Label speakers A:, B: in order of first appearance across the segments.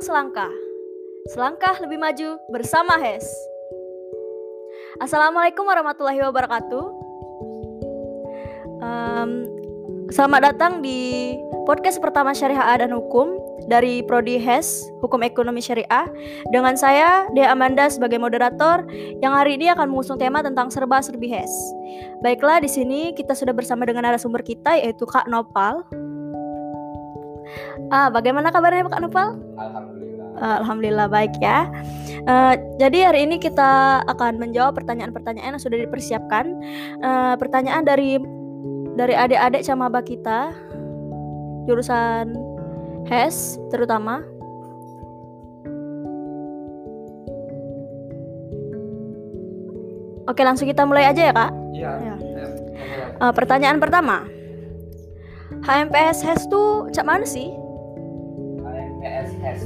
A: Selangkah. Selangkah lebih maju bersama HES. Assalamualaikum warahmatullahi wabarakatuh. Um, selamat datang di podcast pertama Syariah dan Hukum dari Prodi HES Hukum Ekonomi Syariah dengan saya Dea Amanda sebagai moderator yang hari ini akan mengusung tema tentang serba-serbi HES. Baiklah di sini kita sudah bersama dengan narasumber kita yaitu Kak Nopal. Ah, bagaimana kabarnya Kak Nopal?
B: Alhamdulillah.
A: Uh, Alhamdulillah baik ya. Uh, jadi hari ini kita akan menjawab pertanyaan-pertanyaan yang sudah dipersiapkan. Uh, pertanyaan dari dari adik-adik camaba kita jurusan HES terutama. Oke, langsung kita mulai aja ya, Kak.
B: Iya.
A: Ya. Uh, pertanyaan pertama. HMPS HES tuh cak mana sih?
B: HMPS HES.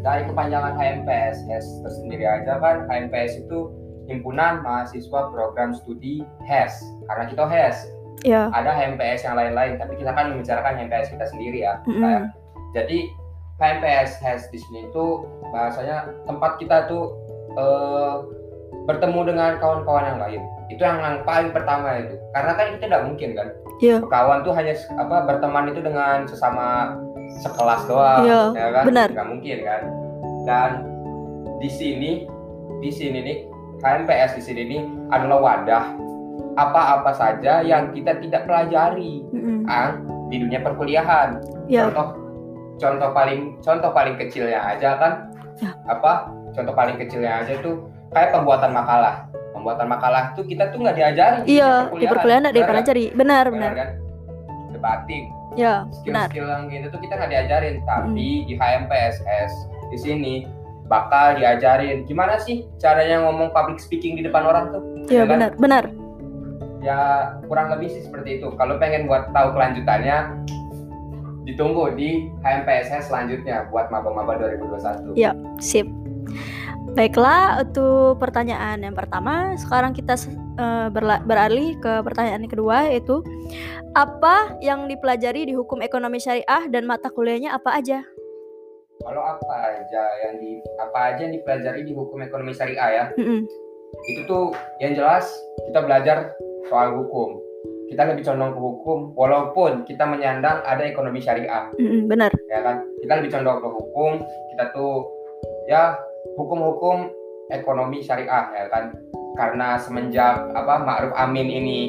B: Dari kepanjangan HMPS HES tersendiri aja kan HMPS itu himpunan mahasiswa program studi HES. Karena kita HES,
A: Ya.
B: ada HMPS yang lain-lain, tapi kita kan membicarakan HMPS kita sendiri ya.
A: Mm-mm.
B: Kayak- Jadi HMPS HES di sini tuh bahasanya tempat kita tuh eh, bertemu dengan kawan-kawan yang lain. Itu yang, yang paling pertama itu. Karena kan kita tidak mungkin kan
A: Iya.
B: kawan tuh hanya apa berteman itu dengan sesama sekelas doang
A: Iya,
B: ya kan
A: benar.
B: nggak mungkin kan dan di sini di sini nih HMPS di sini nih adalah wadah apa-apa saja yang kita tidak pelajari
A: Mm-mm.
B: ah, di dunia perkuliahan
A: Ya.
B: contoh contoh paling contoh paling kecilnya aja kan
A: Ya.
B: apa contoh paling kecilnya aja tuh kayak pembuatan makalah pembuatan makalah tuh kita tuh nggak diajari
A: Iya, di perkuliahan
B: nggak?
A: dipelajari. Benar, benar.
B: benar kan debating
A: Ya,
B: skill-skill yang gitu tuh kita nggak diajarin tapi di HMPSS di sini bakal diajarin gimana sih caranya ngomong public speaking di depan orang tuh
A: Iya,
B: Ya kan?
A: benar, benar.
B: ya kurang lebih sih seperti itu kalau pengen buat tahu kelanjutannya ditunggu di HMPSS selanjutnya buat maba-maba 2021
A: Iya. Sip. Baiklah, untuk pertanyaan yang pertama, sekarang kita berla- beralih ke pertanyaan yang kedua yaitu apa yang dipelajari di hukum ekonomi syariah dan mata kuliahnya apa aja?
B: kalau apa aja yang di apa aja yang dipelajari di hukum ekonomi syariah ya
A: Mm-mm.
B: itu tuh yang jelas kita belajar soal hukum kita lebih condong ke hukum walaupun kita menyandang ada ekonomi syariah
A: Mm-mm, benar.
B: ya kan kita lebih condong ke hukum kita tuh ya hukum-hukum ekonomi syariah ya kan karena semenjak apa Ma'ruf Amin ini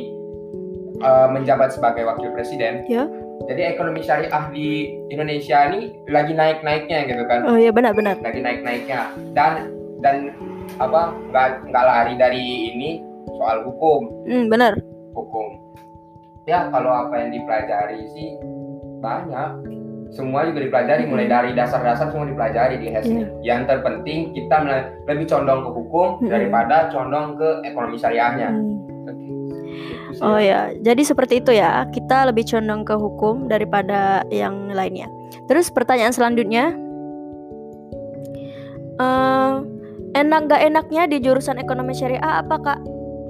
B: eh, menjabat sebagai wakil presiden
A: Ya.
B: jadi ekonomi syariah di Indonesia ini lagi naik-naiknya gitu kan
A: Oh iya benar-benar.
B: lagi naik-naiknya dan dan apa nggak nggak lari dari ini soal hukum
A: Mm, benar.
B: hukum ya kalau apa yang dipelajari sih banyak semua juga dipelajari mulai dari dasar-dasar semua dipelajari di HES ini. yang terpenting kita lebih condong ke hukum
A: Mm-mm.
B: daripada condong ke ekonomi syariahnya
A: Mm. Oh
B: ya.
A: ya, jadi seperti itu ya. Kita lebih condong ke hukum daripada yang lainnya. Terus pertanyaan selanjutnya, eh enak gak enaknya di jurusan ekonomi syariah apa kak?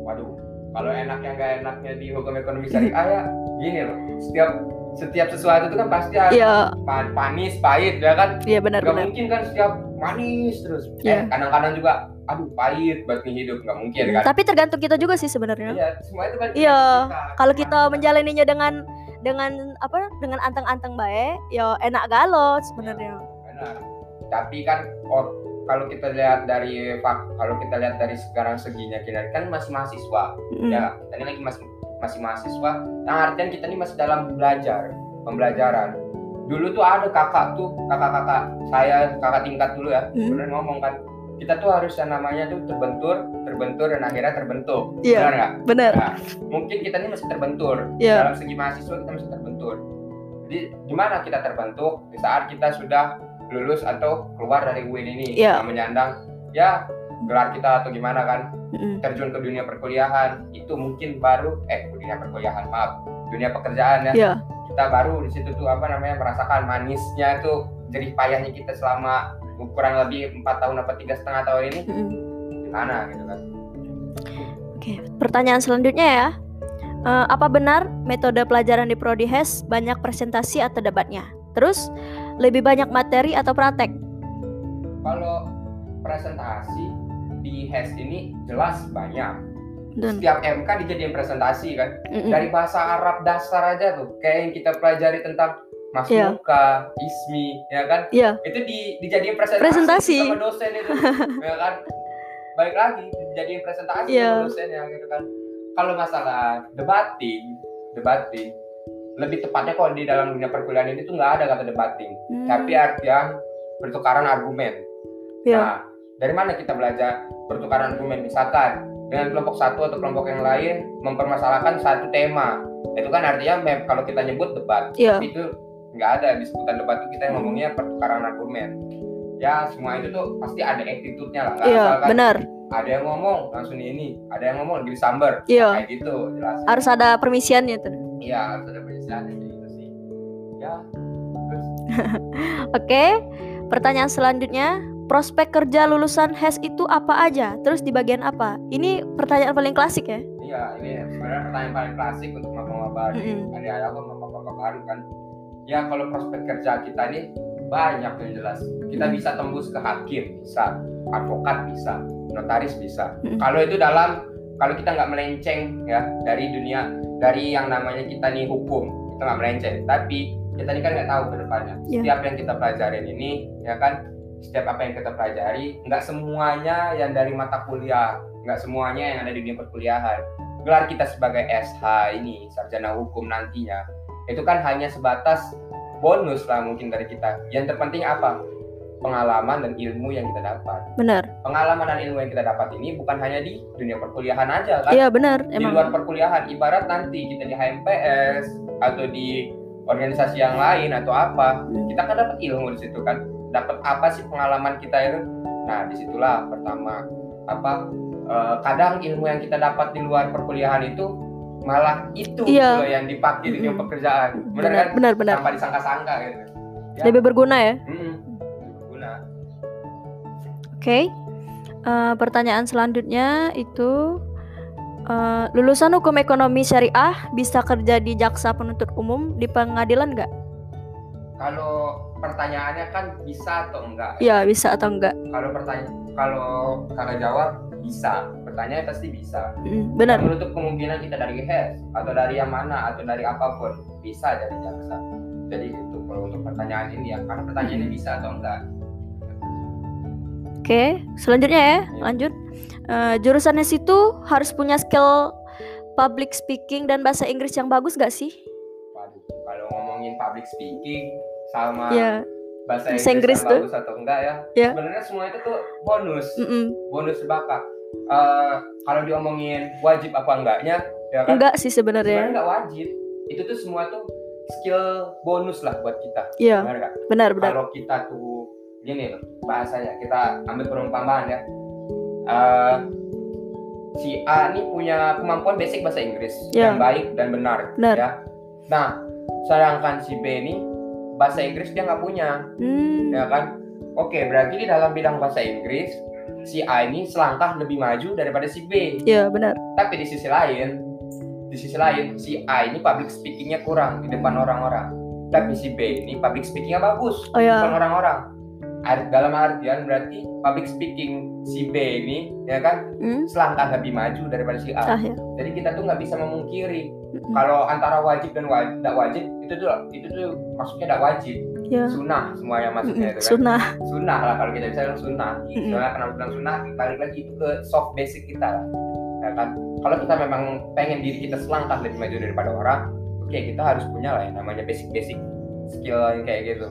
B: waduh kalau enaknya nggak enaknya di hukum ekonomi syariah ya gini loh setiap setiap sesuatu itu kan pasti ada
A: Iya,
B: pa- panis pahit ya kan
A: iya
B: Gak
A: benar-benar.
B: mungkin kan setiap manis terus.
A: Iya.
B: Eh, kadang-kadang juga, aduh pahit buat hidup nggak mungkin kan.
A: Tapi tergantung kita juga sih sebenarnya.
B: Iya, semua itu kan.
A: Iya, Kalau kita menjalaninya dengan dengan apa? Dengan anteng-anteng baik, ya enak galot sebenarnya.
B: Benar. Tapi kan, oh, kalau kita lihat dari kalau kita lihat dari sekarang seginya kita kan masih mahasiswa.
A: Mm.
B: Ya, ini lagi masih masih mahasiswa. Yang artian kita ini masih dalam belajar, pembelajaran. Dulu tuh ada kakak tuh, kakak-kakak saya, kakak tingkat dulu ya,
A: Hmm.
B: bener ngomong kan, kita tuh harus yang namanya tuh terbentur, terbentur dan akhirnya terbentuk.
A: Iya.
B: Benar nggak?
A: Benar.
B: Nah, mungkin kita ini masih terbentur.
A: Iya.
B: Dalam segi mahasiswa kita masih terbentur. Jadi gimana kita terbentuk di saat kita sudah lulus atau keluar dari UIN ini yang menyandang ya gelar kita atau gimana kan terjun ke dunia perkuliahan itu mungkin baru eh dunia perkuliahan maaf dunia pekerjaan ya
A: Iya.
B: kita baru di situ tuh apa namanya merasakan manisnya tuh jerih payahnya kita selama kurang lebih empat tahun apa tiga setengah tahun ini
A: Mm-mm.
B: gimana gitu kan
A: Oke, pertanyaan selanjutnya ya. Eh, apa benar metode pelajaran di Prodi HES banyak presentasi atau debatnya? Terus lebih banyak materi atau praktek?
B: kalau presentasi di HES ini jelas banyak
A: Dan
B: setiap MK dijadiin presentasi kan
A: Mm-mm.
B: dari bahasa Arab dasar aja tuh kayak yang kita pelajari tentang
A: Iya.
B: Masmuka, Ismi, ya kan?
A: Iya.
B: Itu di dijadiin presentasi,
A: Presentasi.
B: sama dosen itu, ya kan? Baik lagi dijadiin presentasi
A: Iya.
B: sama dosennya gitu kan. Kalau masalah debating, debating lebih tepatnya kalau di dalam dunia perkuliahan ini tuh nggak ada kata debating,
A: Hmm.
B: tapi artian pertukaran argumen.
A: Iya.
B: Nah, dari mana kita belajar pertukaran argumen? Misalkan dengan kelompok satu atau kelompok yang lain mempermasalahkan satu tema, itu kan artinya mem- kalau kita nyebut debat, tapi itu nggak ada di sebutan debat itu kita yang ngomongnya pertukaran argumen. Ya semua itu tuh pasti ada attitude-nya lah, nggak
A: Iya,
B: kan
A: benar.
B: ada yang ngomong langsung ini, ada yang ngomong lebih sambar,
A: Iya.
B: kayak gitu jelas.
A: Harus ada permisiannya tuh.
B: Iya harus ada kayak gitu sih. Ya
A: Oke. Pertanyaan selanjutnya, prospek kerja lulusan HES itu apa aja? Terus di bagian apa? Ini pertanyaan paling klasik ya.
B: Iya, ini sebenarnya pertanyaan paling klasik untuk maba-maba.
A: Mm-mm.
B: Ada apa maba-maba baru kan? Ya kalau prospek kerja kita ini banyak yang jelas. Kita bisa tembus ke hakim, bisa, advokat bisa, notaris bisa. Kalau itu dalam kalau kita nggak melenceng ya dari dunia dari yang namanya kita nih hukum, kita nggak melenceng. Tapi kita ini kan nggak tahu ke depannya.
A: Iya.
B: Setiap yang kita pelajarin ini, ya kan, setiap apa yang kita pelajari, nggak semuanya yang dari mata kuliah, nggak semuanya yang ada di dunia perkuliahan. Gelar kita sebagai SH ini, sarjana hukum nantinya, itu kan hanya sebatas bonus lah mungkin dari kita. Yang terpenting apa? Pengalaman dan ilmu yang kita dapat.
A: Benar.
B: Pengalaman dan ilmu yang kita dapat ini bukan hanya di dunia perkuliahan aja kan?
A: Iya, benar.
B: di luar perkuliahan ibarat nanti kita di HMPS atau di organisasi yang lain atau apa
A: Hmm.
B: kita kan dapat ilmu di situ kan dapat apa sih pengalaman kita itu nah di situlah pertama apa eh, kadang ilmu yang kita dapat di luar perkuliahan itu malah itu
A: Iya.
B: loh yang dipakai di dunia pekerjaan benar
A: Benar,
B: kan
A: benar, benar.
B: tanpa disangka-sangka gitu Ya.
A: Lebih berguna ya.
B: Mm-mm. berguna
A: Oke. Eh, pertanyaan selanjutnya itu eh, lulusan hukum ekonomi syariah bisa kerja di jaksa penuntut umum di pengadilan nggak?
B: Kalau pertanyaannya kan bisa atau enggak
A: Iya, bisa atau enggak?
B: kalau pertanyaan kalau kakak jawab bisa pertanyaannya pasti bisa
A: Mm, benar.
B: menutup kemungkinan kita dari HES atau dari yang mana atau dari apa pun bisa dari jaksa jadi itu kalau untuk pertanyaan ini ya karena pertanyaannya bisa atau enggak
A: Oke, selanjutnya ya, lanjut. Eh, jurusannya situ harus punya skill public speaking dan bahasa Inggris yang bagus gak sih?
B: waduh kalau ngomongin public speaking sama
A: Ya,
B: bahasa
A: bahasa
B: Inggris,
A: Inggris tuh.
B: bagus atau enggak ya
A: Ya.
B: sebenarnya semua itu tuh bonus
A: mm-mm.
B: bonus bakat Eh, kalau diomongin wajib apa enggaknya ya kan
A: enggak sih
B: sebenarnya
A: sebenarnya.
B: enggak wajib itu tuh semua tuh skill bonus lah buat kita
A: Iya,
B: benar nggak?
A: benar benar.
B: kalau kita tuh gini loh bahasanya kita ambil perumpamaan ya Eh, si A ini punya kemampuan basic bahasa Inggris
A: Ya.
B: yang baik dan benar,
A: Benar.
B: ya nah sedangkan si B ini bahasa Inggris dia nggak punya.
A: Hmm,
B: ya kan? Oke berarti di dalam bidang bahasa Inggris si A ini selangkah lebih maju daripada si B.
A: Iya, benar.
B: tapi di sisi lain di sisi lain si A ini public speakingnya kurang di depan orang-orang. Tapi si B ini public speakingnya bagus
A: Oh ya,
B: depan orang-orang. Dalam artian berarti public speaking si B ini ya kan?
A: Hmm,
B: selangkah lebih maju daripada si A.
A: Ah ya.
B: jadi kita tuh nggak bisa memungkiri
A: Mm-mm.
B: kalau antara wajib dan wajib tidak wajib itu tuh itu tuh maksudnya tidak wajib
A: Ya.
B: sunnah semua yang masuknya
A: Mm-mm,
B: itu kan
A: Sunnah.
B: sunnah lah kalau kita bisa bilang sunnah
A: Mm-mm.
B: soalnya kenapa bilang sunnah balik lagi itu ke soft basic kita lah ya kan kalau kita memang pengen diri kita selangkah lebih maju daripada orang oke kita harus punya lah yang namanya basic basic skill yang kayak gitu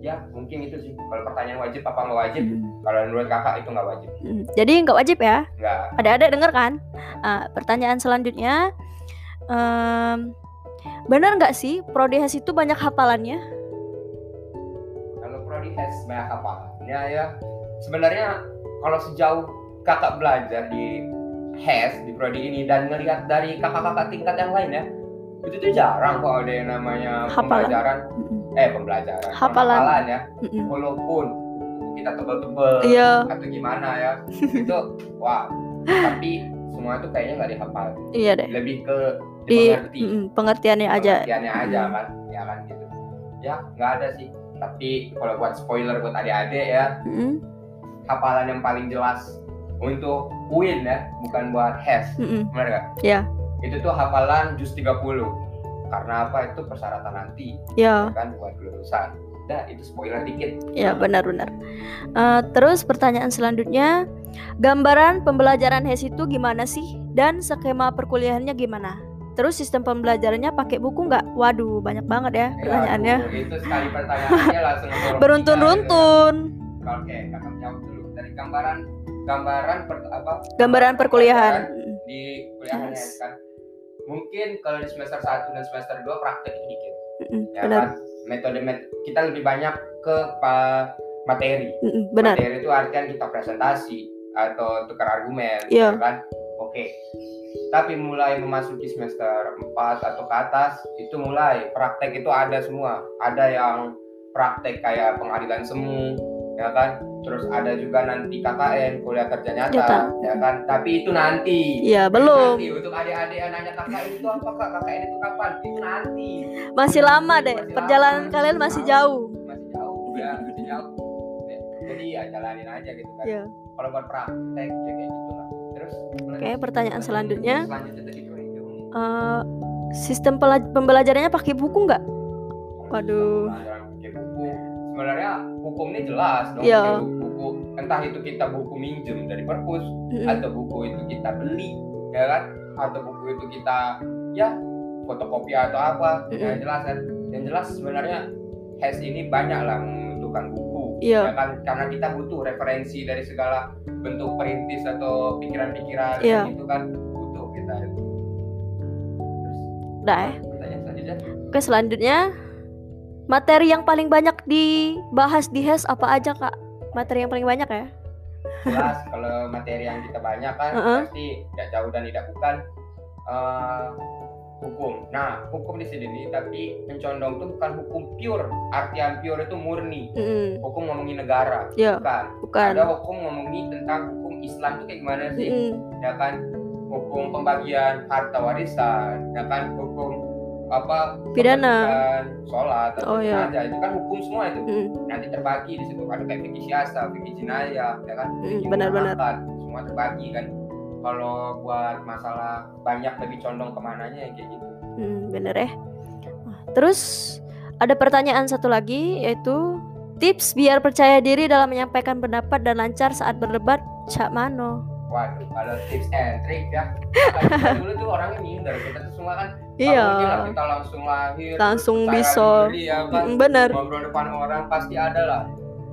B: ya mungkin itu sih kalau pertanyaan wajib apa nggak wajib
A: Mm,
B: kalau menurut kakak itu nggak wajib
A: mm. Jadi nggak wajib ya?
B: nggak
A: Ada-ada denger kan? Ah, pertanyaan selanjutnya, em, benar nggak sih prodi HES itu banyak hafalannya?
B: kalau prodi has banyak hafalannya ya sebenarnya kalau sejauh kakak belajar di HES di prodi ini dan ngelihat dari kakak-kakak tingkat yang lain ya itu tuh jarang kok ada yang namanya
A: Hafalan.
B: pembelajaran eh pembelajaran
A: Hafalan.
B: penghafalan ya
A: mm-mm.
B: walaupun kita tebel-tebel
A: Iya,
B: atau gimana ya itu wah tapi semua itu kayaknya nggak dihafal
A: iya deh.
B: lebih ke
A: Di mm-mm, pengertiannya aja.
B: pengertiannya aja
A: Mm.
B: kan ya kan gitu ya nggak ada sih tapi kalau buat spoiler buat adik-adik ya
A: Mm-mm,
B: hafalan yang paling jelas untuk UIN ya, bukan buat HES.
A: Mm-mm.
B: Benar nggak?
A: Ya.
B: Itu tuh hafalan jus 30. Karena apa? Itu persyaratan nanti,
A: Ya.
B: ya kan buat lulusan. Itu spoiler dikit.
A: Ya benar-benar. Eh, terus pertanyaan selanjutnya, gambaran pembelajaran HES itu gimana sih? Dan skema perkuliahannya gimana? Terus sistem pembelajarannya pakai buku nggak? Waduh, banyak banget ya
B: Ya,
A: pertanyaannya.
B: aduh, itu sekali pertanyaannya langsung ngomong
A: Beruntun-runtun.
B: gitu. Oke, kakak jawab dulu dari gambaran gambaran per, apa?
A: Gambaran perkuliahan.
B: di kuliahannya
A: Yes.
B: kan. Mungkin kalau di semester 1 dan semester 2 praktek sedikit.
A: Mm-mm,
B: Ya
A: Benar.
B: kan? Metode met- kita lebih banyak ke materi.
A: Mm-mm, Benar.
B: Materi itu artian kita presentasi atau tukar argumen,
A: Iya.
B: ya kan? Oke. Tapi mulai memasuki semester 4 atau ke atas itu mulai praktek itu ada semua. Ada yang praktek kayak pengadilan semu, ya kan? Terus ada juga nanti KKN, kuliah kerja nyata,
A: Nyata.
B: ya kan? Tapi itu nanti.
A: Iya,
B: Itu
A: belum.
B: Nanti untuk adik-adik yang nanya KKN itu apa kak? KKN itu kapan? Itu nanti.
A: Masih lama deh.
B: Masih
A: Perjalanan
B: lama,
A: kalian masih jauh.
B: Masih jauh ya, masih jauh. Jadi ya jalanin aja gitu kan.
A: Iya.
B: Kalau buat praktek ya kayak gitu lah. Terus
A: Oke, pertanyaan selanjutnya.
B: Selanjutnya tadi itu.
A: Eh, sistem pembelajarannya pakai buku nggak? Waduh.
B: Sebenarnya hukum ini jelas dong pakai buku. Entah itu kita buku minjem dari perpus
A: Mm-mm.
B: atau buku itu kita beli, ya kan? Atau buku itu kita ya fotokopi atau apa, ya
A: Mm-mm.
B: jelas kan. Yang jelas sebenarnya HES ini banyak lah membutuhkan buku,
A: Iya.
B: ya kan? Karena kita butuh referensi dari segala bentuk perintis atau pikiran-pikiran
A: Iya.
B: gitu kan butuh kita itu. Terus
A: Udah ya.
B: pertanyaan selanjutnya
A: Oke, selanjutnya materi yang paling banyak dibahas di HES apa aja, Kak? Materi yang paling banyak ya?
B: jelas kalau materi yang kita banyak kan
A: Heeh.
B: pasti tidak jauh dan tidak bukan eh, hukum. Nah, hukum di sini tapi mencondong tuh bukan hukum pure. Artian pure itu murni.
A: Mm-mm.
B: Hukum ngomongin negara,
A: Iya,
B: bukan.
A: bukan.
B: Ada hukum ngomongin tentang hukum Islam itu kayak gimana sih?
A: Mm-mm.
B: Ya kan? Hukum pembagian harta warisan, ya kan? Hukum apa?
A: Pidana.
B: Sholat, atau
A: Oh, iya.
B: jenazah. itu kan hukum semua itu
A: Mm-mm.
B: nanti terbagi di situ ada kayak fikih siasa, fikih jinayah, ya kan? Fikih
A: benar-benar.
B: semua terbagi kan. Kalau buat masalah banyak lebih condong ke mananya ya kayak gitu.
A: Hmm, bener ya. Terus ada pertanyaan satu lagi yaitu tips biar percaya diri dalam menyampaikan pendapat dan lancar saat berdebat Cak Mano.
B: Waduh, kalau tips and trick ya. Dulu tuh orangnya minder, kita tuh semua kan
A: Iya.
B: lah kita langsung lahir,
A: Langsung bisa.
B: diri, ya kan?
A: Mm, Bener.
B: ngobrol depan orang pasti ada lah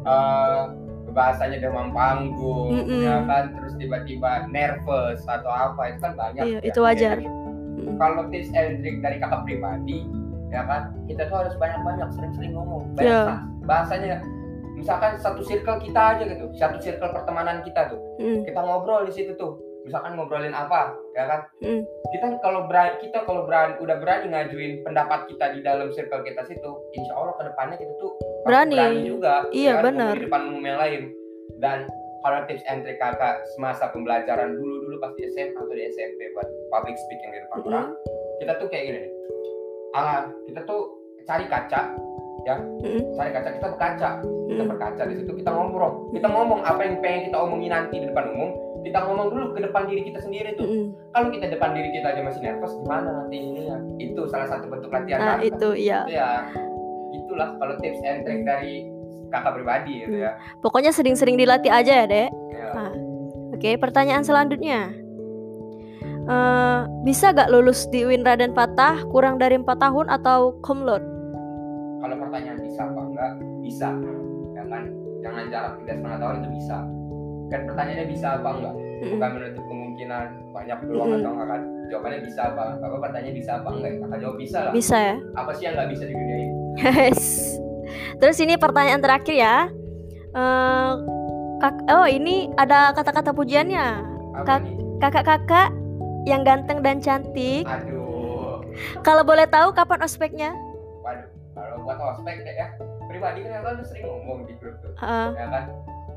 B: eh, bahasanya demam panggung
A: Mm-mm.
B: ya kan terus tiba-tiba nervous atau apa itu kan banyak
A: Iya,
B: ya.
A: itu wajar.
B: Jadi,
A: Mm.
B: kalau tips and trick dari kakak pribadi ya kan kita tuh harus banyak-banyak sering-sering ngomong banyak
A: Iya.
B: bahas- bahasanya misalkan satu circle kita aja gitu satu circle pertemanan kita tuh
A: Mm,
B: kita ngobrol di situ tuh misalkan ngobrolin apa ya kan
A: mm.
B: kita kalau berani kita kalau berani udah berani ngajuin pendapat kita di dalam circle kita situ insya Allah ke depannya kita tuh pasti
A: Berani.
B: juga
A: Iya,
B: ya kan,
A: benar.
B: di depan umum yang lain dan kalau tips and trick kakak semasa pembelajaran dulu dulu pasti SMA atau di SMP buat public speaking di depan
A: Mm-mm.
B: orang kita tuh kayak gini nih ah kita tuh cari kaca ya cari kaca kita berkaca kita
A: Mm.
B: berkaca di situ kita ngobrol kita ngomong apa yang pengen kita omongin nanti di depan umum kita ngomong dulu ke depan diri kita sendiri tuh kalau kita depan diri kita aja masih nervous gimana nanti ini ya itu salah satu bentuk latihan
A: Nah, itu iya.
B: Itu ya itulah kalau tips and trick dari kakak pribadi gitu ya,
A: Pokoknya sering-sering dilatih aja ya, Dek.
B: Ya.
A: Ah. Oke, pertanyaan selanjutnya. Eh, bisa gak lulus di UIN Raden Patah kurang dari 4 tahun atau cum laude?
B: Kalau pertanyaan bisa apa enggak? Bisa. Kan jangan jarak tiga setengah tahun itu bisa. Kan pertanyaannya bisa apa enggak? Bukan menutup kemungkinan banyak peluang atau enggak kan? Jawabannya bisa apa? Apa pertanyaannya bisa apa enggak? Kakak jawab bisa lah.
A: Bisa ya?
B: apa sih yang nggak bisa di dunia ini?
A: Yes. Terus ini pertanyaan terakhir ya. Eh, kak- oh ini ada kata-kata pujiannya. Kak- Kakak-kakak yang ganteng dan cantik.
B: aduh.
A: Kalau boleh tahu kapan ospeknya?
B: Kalau buat ospek ya pribadi kan kan sering ngomong di grup tuh
A: Eh,
B: ya kan?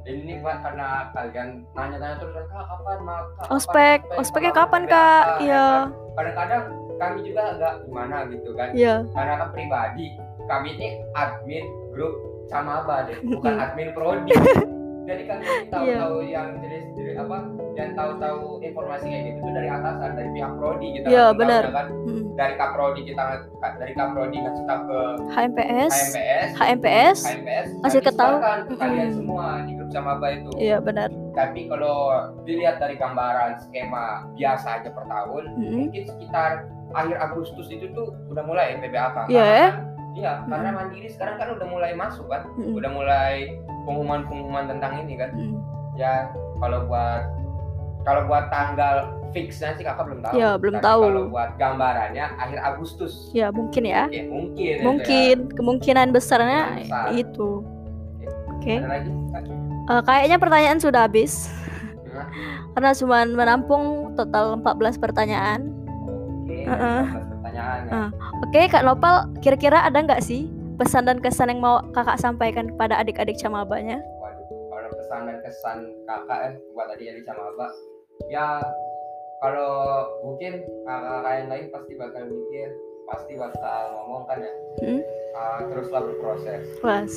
B: Ini buat karena kalian nanya-nanya terus kan kak kapan mak? Kak, kapan?
A: Ospek, ospeknya kapan kak?
B: Ya
A: Iya,
B: kan? kadang-kadang kami juga agak gimana gitu kan?
A: Iya.
B: karena kan pribadi kami ini admin grup sama apa deh bukan admin prodi jadi kan tahu-tahu yang jenis jenis apa yang tahu-tahu informasi kayak gitu tuh dari atasan dari pihak prodi kita
A: Iya,
B: langsung
A: benar.
B: tahunya kan
A: Mm.
B: dari kaprodi kita dari kaprodi tahu ke
A: HMPS
B: HMPS
A: HMPS
B: HMPS
A: Masih
B: kami
A: ketahu.
B: sebarkan ke kalian semua di grup sama apa itu
A: iya benar
B: tapi kalau dilihat dari gambaran skema biasa aja per tahun
A: Mm-mm.
B: mungkin sekitar akhir Agustus itu tuh udah mulai PBAK
A: Iya,
B: Karena
A: ya?
B: kan- iya karena mandiri sekarang kan udah mulai masuk kan
A: Mm-mm.
B: udah mulai pengumuman-pengumuman tentang ini kan
A: Mm.
B: ya kalau buat kalau buat tanggal fixnya sih kakak belum tahu
A: Ya, belum
B: Tapi
A: tahu.
B: kalau buat gambarannya akhir Agustus
A: ya mungkin ya
B: Oke, mungkin itu
A: mungkin kemungkinan besarnya
B: besar.
A: itu oke
B: ya. ada lagi
A: Eh, kayaknya pertanyaan sudah habis
B: Nah,
A: karena cuma menampung total 14 pertanyaan
B: oke
A: Heeh.
B: 14 pertanyaan ya.
A: Ah. oke kak Nopal kira-kira ada nggak sih pesan dan kesan yang mau kakak sampaikan kepada adik-adik camabanya
B: Waduh, kalau pesan dan kesan kakak eh buat sama abah, ya kalau mungkin kakak-kakak yang lain pasti bakal mikir, pasti bakal ngomong kan ya,
A: Hmm?
B: ah, teruslah berproses.
A: was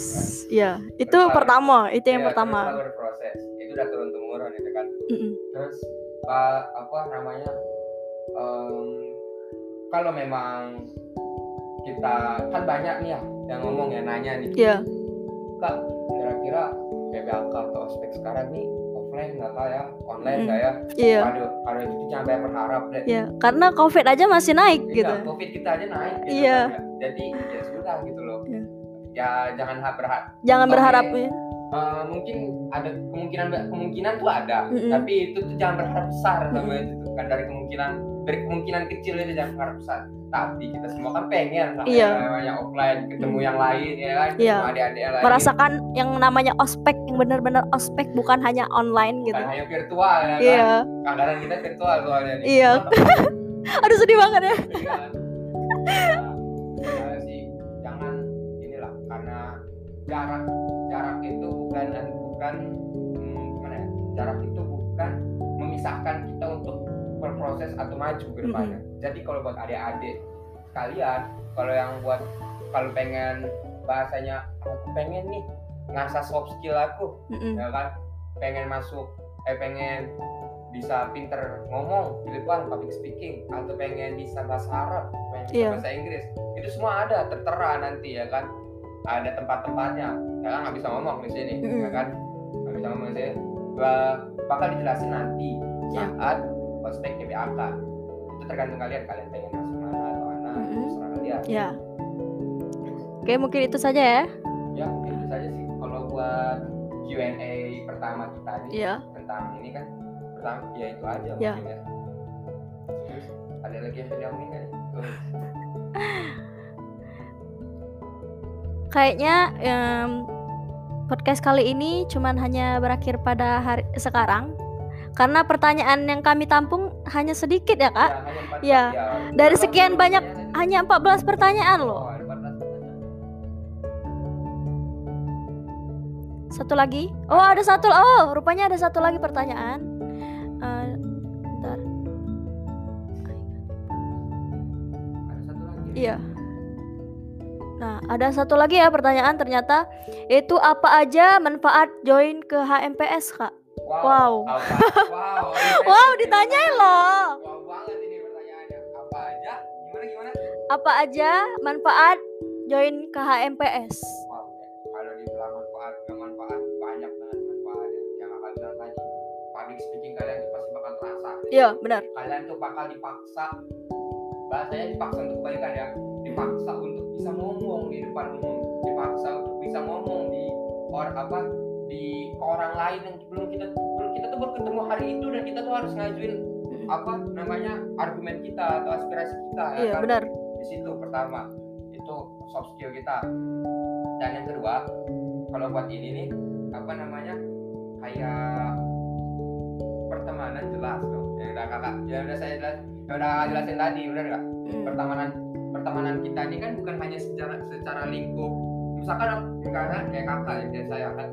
A: ya itu
B: Teruslah-
A: pertama itu yang
B: Iya,
A: pertama
B: Teruslah berproses, itu udah turun temurun itu kan.
A: Mm-mm.
B: Terus pa- apa namanya? em, kalau memang kita kan banyak nih ya yang ngomong ya nanya nih
A: Iya.
B: kak kira-kira PBAK atau ospek sekarang nih offline nggak kak ya online
A: Mm.
B: nggak ya
A: iya
B: waduh kalau itu tuh jangan banyak berharap deh
A: iya karena covid aja masih naik
B: Iya,
A: gitu
B: covid kita aja naik gitu
A: Iya.
B: kan ya. jadi ya sudah gitu loh
A: Iya.
B: ya jangan ha- berharap
A: jangan berharap ya
B: Eh, mungkin ada kemungkinan kemungkinan tuh ada
A: Mm-mm.
B: tapi itu tuh jangan berharap besar sama
A: Mm-mm.
B: itu tuh. kan dari kemungkinan dari kemungkinan kecil itu jangan besar tapi kita semua kan pengen sama
A: Iya.
B: yang namanya offline ketemu
A: Mm.
B: yang lain ya kan
A: Iya.
B: ketemu adik-adik yang lain
A: merasakan yang namanya ospek yang benar-benar ospek bukan hanya online gitu
B: bukan hanya virtual ya kan
A: iya
B: kadang kita virtual soalnya nih
A: Iya. aduh sedih banget ya
B: Iya. Ya, sih jangan inilah karena jarak jarak itu bukan bukan hmm, gimana ya jarak itu bukan memisahkan kita untuk berproses atau maju ke depannya jadi kalau buat adik-adik kalian kalau yang buat kalau pengen bahasanya aku pengen nih ngasah soft skill aku
A: Mm-mm.
B: ya kan pengen masuk eh pengen bisa pinter ngomong di depan public speaking atau pengen bisa bahasa Arab pengen bisa
A: Iya.
B: bahasa Inggris itu semua ada tertera nanti ya kan ada tempat-tempatnya ya kan nggak bisa ngomong di sini
A: Mm-mm.
B: ya kan nggak bisa ngomong di sini Ba- bakal dijelasin nanti
A: Iya.
B: saat prospek PBAK itu tergantung kalian kalian pengen masuk mana atau mana
A: Mm-mm.
B: terserah kalian
A: ya oke mungkin itu saja ya
B: ya mungkin itu saja sih kalau buat Q&A pertama kita nih
A: Iya.
B: tentang ini kan pertama ya itu aja
A: Ya.
B: mungkin ya terus ada lagi yang nih? Tuh.
A: kayaknya em, podcast kali ini cuman hanya berakhir pada hari sekarang karena pertanyaan yang kami tampung hanya sedikit ya kak.
B: Ya,
A: Ya. Dari sekian banyak- hanya 14 pertanyaan
B: Oh,
A: loh
B: ada 14 pertanyaan.
A: satu lagi? Oh ada satu oh rupanya ada satu lagi pertanyaan. Bentar.
B: Lagi
A: Iya. Nah, ada satu lagi ya pertanyaan ternyata. Itu apa aja manfaat join ke HMPS, Kak? Wow.
B: Apa? wow
A: Wow, ditanyain loh.
B: wow banget ini pertanyaannya apa aja gimana gimana
A: Apa aja manfaat join ke HMPS?
B: wow kalau dibilang manfaat nggak manfaat banyak banget manfaatnya yang akan bilang tadi public speaking kalian pasti bakal terasa
A: Iya, benar.
B: kalian tuh bakal dipaksa bahasanya dipaksa untuk kebaikan ya dipaksa untuk bisa ngomong di depan umum dipaksa untuk bisa ngomong di or apa di orang lain yang belum kita belum kita tuh baru ketemu hari itu dan kita tuh harus ngajuin apa namanya argumen kita atau aspirasi kita ya
A: Iya,
B: kan?
A: benar.
B: di situ pertama itu soft skill kita. Dan yang kedua kalau buat ini nih apa namanya kayak pertemanan jelas dong. Yang udah kakak yang udah saya jelas yang udah jelasin tadi benar nggak?
A: Mm.
B: pertemanan pertemanan kita ini kan bukan hanya secara secara lingkup. Misalkan misalkan kayak kakak ya kayak saya kan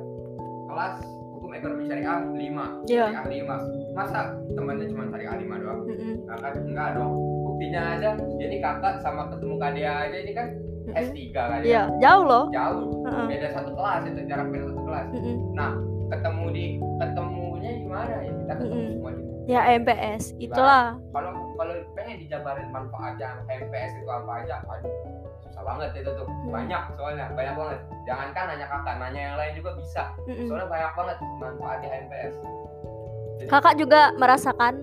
B: kelas hukum ekonomi syariah 5
A: Iya.
B: syariah 5 masa temannya cuma syariah 5 doang. Nah, kan enggak dong buktinya aja jadi kakak sama ketemu kadea aja ini kan S3 kan ya
A: Iya, jauh loh.
B: jauh
A: Heeh.
B: beda satu kelas itu jarak beda satu kelas
A: Mm-mm.
B: nah ketemu di ketemunya gimana ya kita ketemu
A: Mm-mm.
B: semua di
A: Ya MPS. Itulah.
B: kalau kalau pengen dijabarin manfaatnya MPS itu apa aja aduh susah banget itu tuh
A: Hmm.
B: banyak soalnya banyak banget jangankan nanya kakak nanya yang lain juga bisa soalnya banyak banget manfaatnya MPS Jadi,
A: Kakak juga merasakan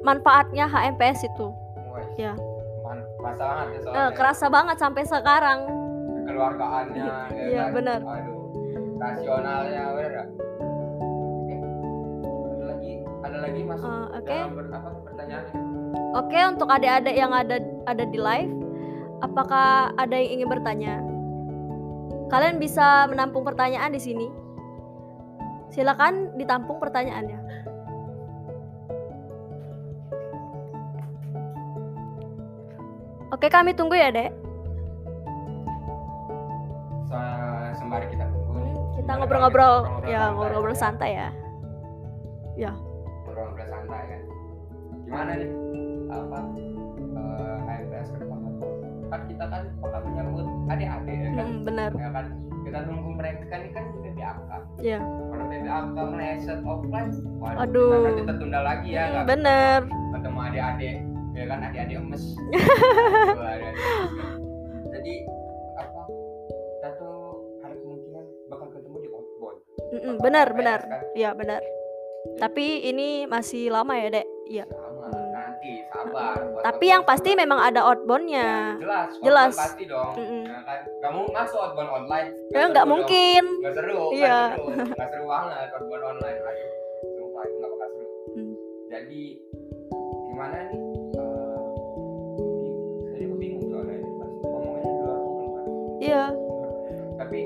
A: manfaatnya HMPS itu.
B: wah,
A: Ya.
B: man- kerasa banget ya
A: Eh,
B: soalnya
A: kerasa banget sampai sekarang.
B: kekeluargaannya ya
A: Iya,
B: kan?
A: benar.
B: aduh rasionalnya? Oke. ada lagi ada lagi masuk
A: Eh, Oke.
B: dalam ber- apa pertanyaannya
A: Oke, untuk adik-adik yang ada ada di live, apakah ada yang ingin bertanya? Kalian bisa menampung pertanyaan di sini. Silakan ditampung pertanyaannya. Oke, kami tunggu ya, Dek.
B: Se- sembari kita tunggu
A: Kita ngobrol-ngobrol, ya ngobrol-ngobrol santai ya.
B: ngobrol-ngobrol santai kan gimana nih apa kita kan bakal menyambut adik-adik ya kan
A: Hmm, bener.
B: ya kan kita nunggu mereka kan kan di PPAK
A: Iya.
B: kalau PPAK meleset offline waduh
A: Aduh.
B: kita nanti tertunda lagi ya
A: Hmm,
B: nggak
A: bener.
B: ketemu adik-adik ya kan adik-adik emes kan. jadi apa kita tuh ada kemungkinan bakal ketemu di outbound
A: Mm-mm, bener,
B: HMPS
A: bener.
B: kan.
A: Iya, benar. Tapi ini masih lama ya, Dek. Iya. Hmm.
B: nanti sabar buat
A: Tapi yang pasti
B: sabar.
A: memang ada outboundnya.
B: jelas
A: Jelas.
B: outbound pasti dong
A: Mm-mm.
B: ya kan mau masuk outbound online
A: Ya nggak mungkin.
B: nggak seru
A: Iya.
B: nggak seru banget outbound online aduh sumpah itu nggak bakal seru
A: Hmm.
B: jadi gimana nih Eh, jadi aku bingung soalnya ini pas ngomongnya di luar forum kan
A: Iya.
B: tapi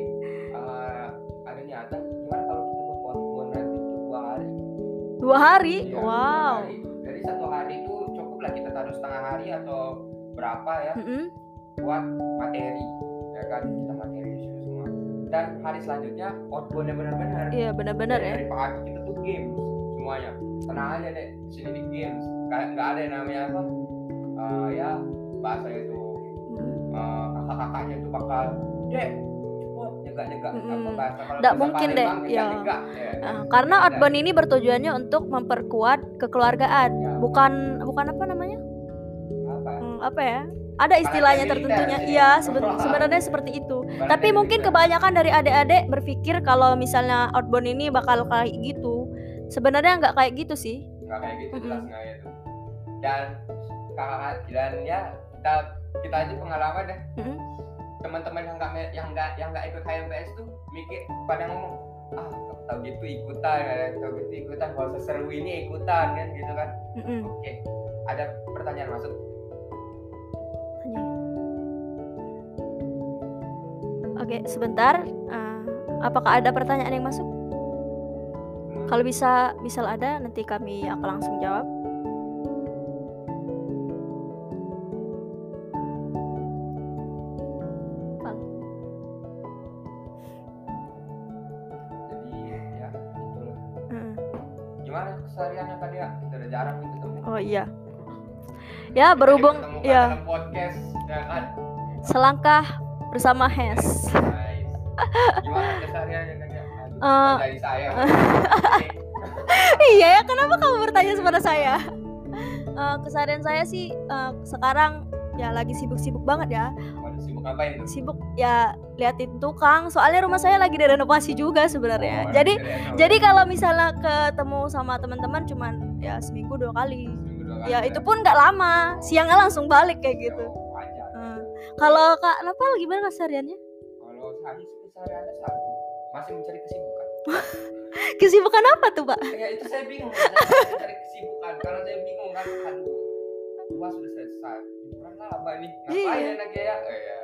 B: eh, ada niatan gimana kalau kita buat outbound nanti dua hari
A: Dua hari.
B: Iya, dua
A: wow.
B: hari. Kita taruh setengah hari atau berapa ya
A: Mm-mm.
B: buat materi ya kan? Kita materi semua. Dan hari selanjutnya outbound yang benar-benar.
A: Iya, benar-benar ya.
B: dari pagi kita tuh games semuanya. Tenang aja deh sini di games. Kayak nggak ada yang namanya apa Eh, ya bahasa itu.
A: Mm.
B: eh, kakak-kakaknya tuh bakal dek nyegak-nyegak bahasa
A: mungkin. Iya.
B: nyegak-nyegak, ya.
A: Karena outbound ini bertujuannya untuk memperkuat kekeluargaan,
B: Ya.
A: bukan bukan apa namanya?
B: apa
A: Hmm, apa ya? Ada istilahnya tertentunya. Iya, seben- sebenarnya seperti itu. Tapi mungkin kebanyakan dari adik-adik berpikir kalau misalnya outbound ini bakal kayak gitu. Sebenarnya nggak kayak gitu sih.
B: nggak kayak gitu
A: Mm-mm.
B: jelas nggak ya tuh dan kakak dan ya kita kita aja pengalaman deh
A: Mm-mm.
B: Teman-teman yang nggak yang nggak yang nggak ikut HMPS tuh mikir pada ngomong ah tau gitu ikutan ya tau gitu ikutan kalau seseru ini ikutan kan gitu kan
A: Mm-mm.
B: oke ada pertanyaan masuk.
A: Oke, sebentar. Ah, apakah ada pertanyaan yang masuk? Kalau bisa, misal ada, nanti kami akan langsung jawab. Iya. Ya, berhubung ya
B: podcast ya kan
A: selangkah bersama Hes.
B: Nice. gimana
A: Eh.
B: dari saya
A: iya ya, kenapa kamu bertanya kepada saya? Eh, keseharian saya sih eh, sekarang ya lagi sibuk-sibuk banget ya.
B: Waduh, sibuk ngapain tuh
A: Sibuk ya liatin tukang. Soalnya rumah saya lagi direnovasi juga sebenarnya.
B: Oh,
A: jadi jadi kalau misalnya ketemu sama teman-teman cuman ya seminggu dua kali. Ya itu pun nggak lama. Siangnya langsung balik kayak
B: Ya,
A: gitu. Eh, kalau Kak Napal gimana kesehariannya?
B: Kalau saya sih kesehariannya satu, masih mencari kesibukan.
A: Kesibukan apa tuh, Pak?
B: ya itu saya bingung, saya mencari kesibukan. Karena saya bingung kan, aduh, gua sudah selesai. Liburan lama nih, ngapain
A: Iya.
B: enaknya ya? Eh, ya.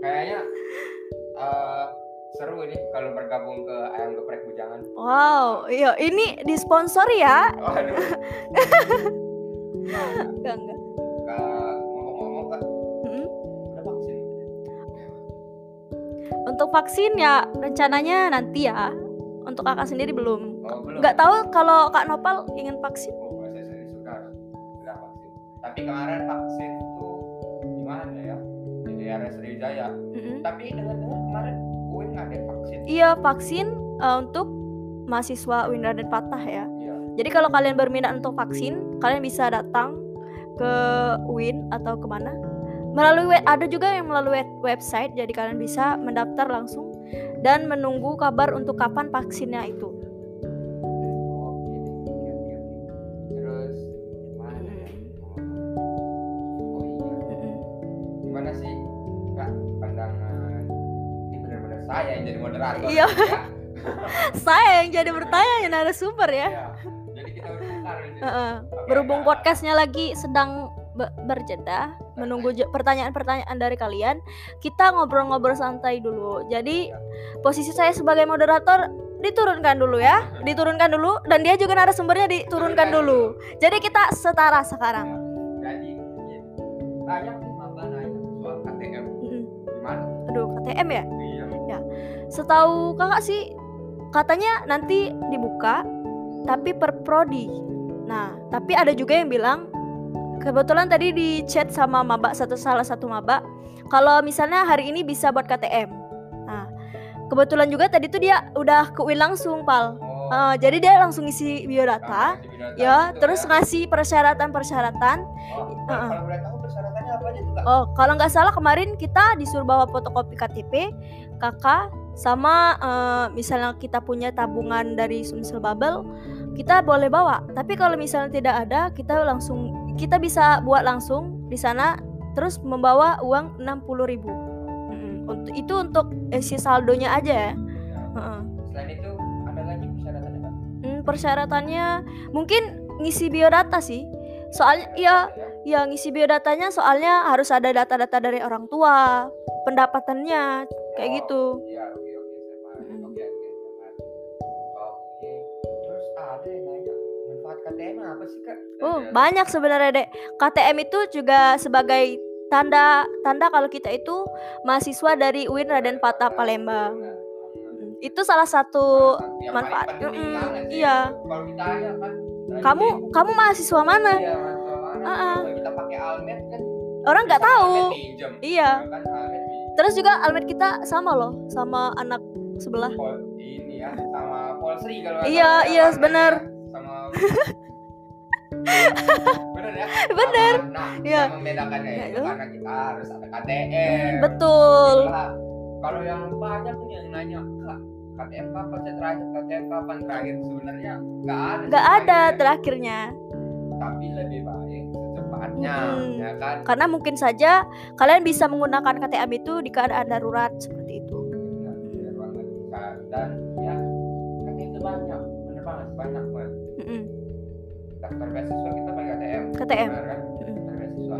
B: Kayaknya eh, seru ini kalau bergabung ke ayam geprek bujangan.
A: Wow, iya ini disponsori ya?
B: Waduh.
A: Enggak, enggak.
B: Kak, ngomong-ngomong kan, udah vaksin?
A: Untuk vaksin ya rencananya nanti ya. Untuk kakak sendiri belum.
B: Oh, belum.
A: Nggak tahu kalau Kak Nopal ingin vaksin?
B: Oh, saya sendiri sudah sudah vaksin. Tapi kemarin vaksin tuh di mana ya? Di daerah Sriwijaya.
A: Mm-mm.
B: Tapi dengar-dengar kemarin Vaksin.
A: Iya vaksin eh, untuk mahasiswa Winra dan Patah ya.
B: Iya.
A: Jadi kalau kalian berminat untuk vaksin, kalian bisa datang ke UIN atau ke mana? Melalui web, ada juga yang melalui web- website, jadi kalian bisa mendaftar langsung dan menunggu kabar untuk kapan vaksinnya itu.
B: Moderator
A: Iya.
B: ya?
A: Saya yang jadi bertanya ya narasumber ya.
B: Iya. Jadi kita. Oke,
A: Berhubung
B: Kak.
A: podcastnya lagi sedang be- berjeda, menunggu pertanyaan-pertanyaan dari kalian, kita ngobrol-ngobrol santai dulu. Jadi posisi saya sebagai moderator diturunkan dulu ya, diturunkan dulu, dan dia juga narasumbernya diturunkan dulu. Jadi kita setara sekarang.
B: Jadi iya. banyak nanya soal KTM gimana?
A: Aduh, KTM ya. Setahu kakak sih, katanya nanti dibuka, tapi per prodi. Nah, tapi ada juga yang bilang, kebetulan tadi di chat sama maba satu salah satu maba, kalau misalnya hari ini bisa buat KTM. Nah, kebetulan juga tadi tuh dia udah ke UIN langsung, pal.
B: Oh.
A: Eh, jadi dia langsung isi biodata,
B: si biodata
A: ya,
B: gitu
A: terus
B: ya.
A: ngasih persyaratan-persyaratan.
B: Oh,
A: Heeh.
B: kalau boleh tahu persyaratannya apa aja tuh kak?
A: Oh, kalau nggak salah kemarin kita disuruh bawa fotokopi KTP, kakak, sama eh, misalnya kita punya tabungan dari Sumsel Bubble, kita boleh bawa. Tapi kalau misalnya tidak ada, kita langsung kita bisa buat langsung di sana, terus membawa uang 60.000 ribu. Untuk itu untuk isi saldonya aja ya.
B: Selain itu ada lagi persyaratannya?
A: Hmm, persyaratannya mungkin ngisi biodata sih. Soalnya ya Ya ngisi biodatanya soalnya harus ada data-data dari orang tua, pendapatannya kayak
B: Oh,
A: gitu.
B: Iya, oke oke saya paham. Oke oke. Oke. Terus ada yang nanya manfaat KTM apa sih kak?
A: Oh, banyak sebenarnya Dek. KTM itu juga sebagai tanda tanda kalau kita itu mahasiswa dari UIN Raden Patah Palembang. Mm, Itu salah satu
B: Yang
A: manfaat.
B: sih.
A: iya.
B: Kalau kita ya kan. dari
A: Kamu kamu mahasiswa mana?
B: Iya, mahasiswa mana?
A: Ah-ah.
B: Kalau kita pakai almet kan.
A: Orang nggak tahu. Iya.
B: Ya kan almet.
A: Terus juga almet kita sama loh, sama anak sebelah.
B: Pol- ini ya sama Polsri kalau
A: Iya,
B: ya,
A: iya,
B: ya. Sama Bener ya?
A: Bener.
B: Nah,
A: Iya.
B: yang membedakannya
A: Ya,
B: itu karena kita harus ada KTM.
A: Betul.
B: Gila. Kalau yang banyak nih yang nanya, Kak, KTM kapan saya terakhir? KTM kapan terakhir? Sebenarnya nggak ada.
A: Nggak ada
B: terakhirnya.
A: terakhirnya.
B: Tapi lebih baik secepatnya,
A: Mm-mm.
B: ya kan?
A: Karena mungkin saja kalian bisa menggunakan KTM itu di keadaan darurat seperti itu.
B: Nah, bener banget. Nah, Dan ya, KTM itu banyak, bener banget, banyak banget.
A: Mm-mm.
B: Daftar beasiswa kita pakai KTM.
A: KTM.
B: bener kan? Daftar beasiswa.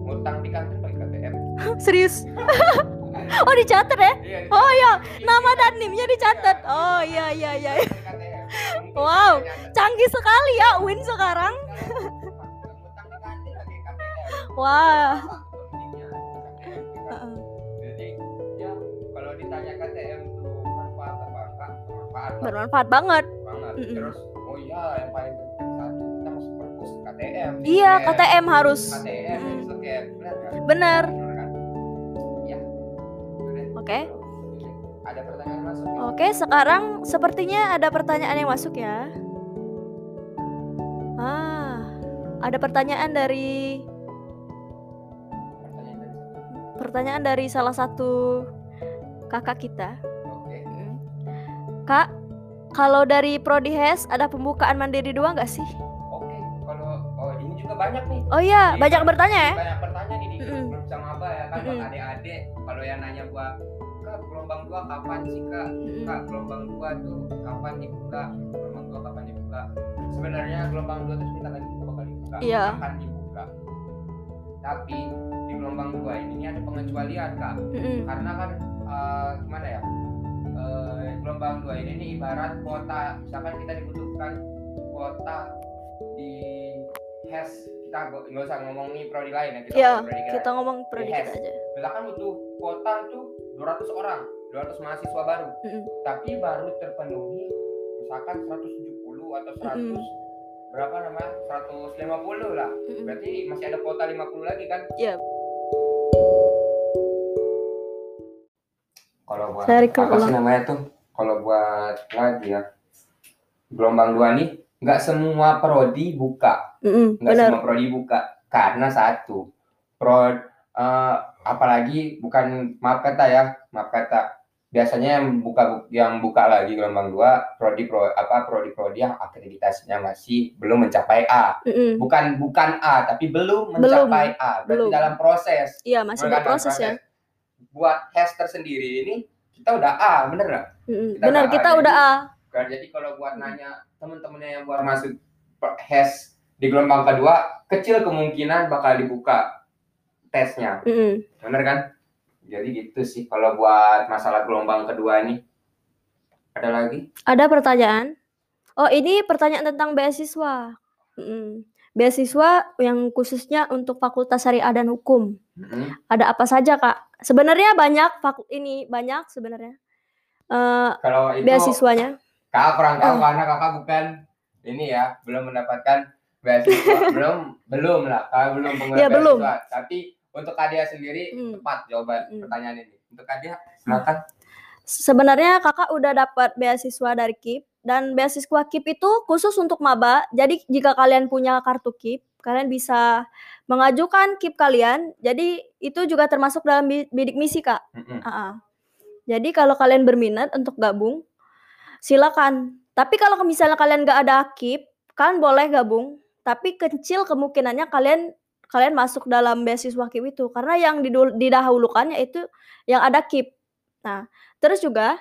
B: Ngutang di kantin pakai KTM.
A: Serius? Oh dicatat ya?
B: Iya,
A: Oh iya,
B: iya,
A: nama
B: iya.
A: dan nimnya dicatat. Oh iya iya iya. Wow. Canggih sekali ya Win sekarang. Wah.
B: KTM. Jadi ya kalau ditanya KTM itu manfaat apa enggak? Bermanfaat
A: Bermanfaat banget.
B: banget.
A: Mm-mm.
B: Terus oh iya yang paling penting satu kita masuk perpus KTM.
A: Iya,
B: Scan.
A: KTM harus.
B: KTM
A: Mm-mm.
B: itu scan, benar kan?
A: Bener.
B: Kan? Ya.
A: Oke.
B: Ada pertanyaan masuk? ya?
A: Oke, sekarang sepertinya ada pertanyaan yang masuk ya. Ah, ada pertanyaan dari?
B: Pertanyaan dari
A: salah satu kakak kita.
B: Oke.
A: Mm. Kak, kalau dari Prodi HES ada pembukaan mandiri dua nggak sih?
B: Oke. Kalau oh ini juga banyak nih.
A: Oh iya,
B: Iya.
A: banyak bertanya ya?
B: Banyak pertanyaan nih di
A: Mm-mm.
B: grup sama apa ya kan buat
A: Mm-mm.
B: adik-adik. Kalau yang nanya gua, Kak, gelombang dua kapan sih, Kak?
A: Mm-mm.
B: Kak, gelombang dua tuh kapan dibuka? Gelombang dua kapan dibuka? Sebenarnya gelombang dua itu sebentar lagi bakal dibuka.
A: Iya.
B: Akan dibuka. Tapi gelombang dua ini, ini ada pengecualian, Kak.
A: Mm-mm.
B: Karena kan eh, gimana ya? Eh, gelombang dua ini nih ibarat kuota, misalkan kita dibutuhkan kuota di HES kita nggak usah ngomongin prodi lain ya kita
A: Iya,
B: ngomong prodi
A: kita ngomong Prodi kita aja.
B: misalkan butuh kuota tuh 200 orang 200 mahasiswa baru
A: Mm-mm.
B: tapi baru terpenuhi misalkan 170 atau 100
A: Mm-mm.
B: berapa namanya 150 lah
A: Mm-mm.
B: berarti masih ada kuota 50 lagi kan
A: Iya.
B: Kalau buat apa sih namanya tuh kalau buat lagi ya gelombang dua nih nggak semua prodi buka nggak
A: benar.
B: semua prodi buka karena satu pro eh, apalagi bukan maaf kata ya maaf kata biasanya yang buka yang buka lagi gelombang dua prodi pro apa prodi prodi yang akreditasinya masih belum mencapai A
A: Mm-mm.
B: bukan bukan A tapi belum
A: Belum.
B: mencapai A berarti
A: Belum.
B: dalam proses
A: Iya, masih berproses ya.
B: Buat Hester sendiri ini kita udah A bener nggak
A: Mm-mm.
B: Kita
A: Benar,
B: udah
A: kita
B: A,
A: udah A.
B: Kan, jadi kalau buat nanya teman-temannya yang baru masuk HES di gelombang kedua, kecil kemungkinan bakal dibuka tesnya. Bener kan? Jadi gitu sih kalau buat masalah gelombang kedua ini. Ada lagi?
A: Ada pertanyaan? Oh, ini pertanyaan tentang beasiswa. Beasiswa yang khususnya untuk Fakultas Syariah dan Hukum.
B: Mm-mm.
A: Ada apa saja, Kak? Sebenarnya banyak fakul ini banyak sebenarnya. Eh,
B: Kalau itu
A: beasiswanya.
B: kakak kurang tahu
A: Oh.
B: karena kakak bukan ini ya, belum mendapatkan beasiswa. belum, belum lah, kakak belum pengguna
A: Ya, belum.
B: Tapi untuk Kadia sendiri
A: Hmm.
B: tepat jawaban
A: Hmm.
B: pertanyaan ini. Untuk Kadia, silakan.
A: Sebenarnya kakak udah dapat beasiswa dari KIP dan beasiswa KIP itu khusus untuk maba. Jadi jika kalian punya kartu KIP, kalian bisa mengajukan KIP kalian. Jadi itu juga termasuk dalam bi- bidik misi kak.
B: Mm-mm.
A: Ah, ah. Jadi kalau kalian berminat untuk gabung, silakan. Tapi kalau misalnya kalian gak ada KIP, kalian boleh gabung. Tapi kecil kemungkinannya kalian kalian masuk dalam beasiswa KIP itu karena yang didul- didahulukan yaitu yang ada KIP. Nah, terus juga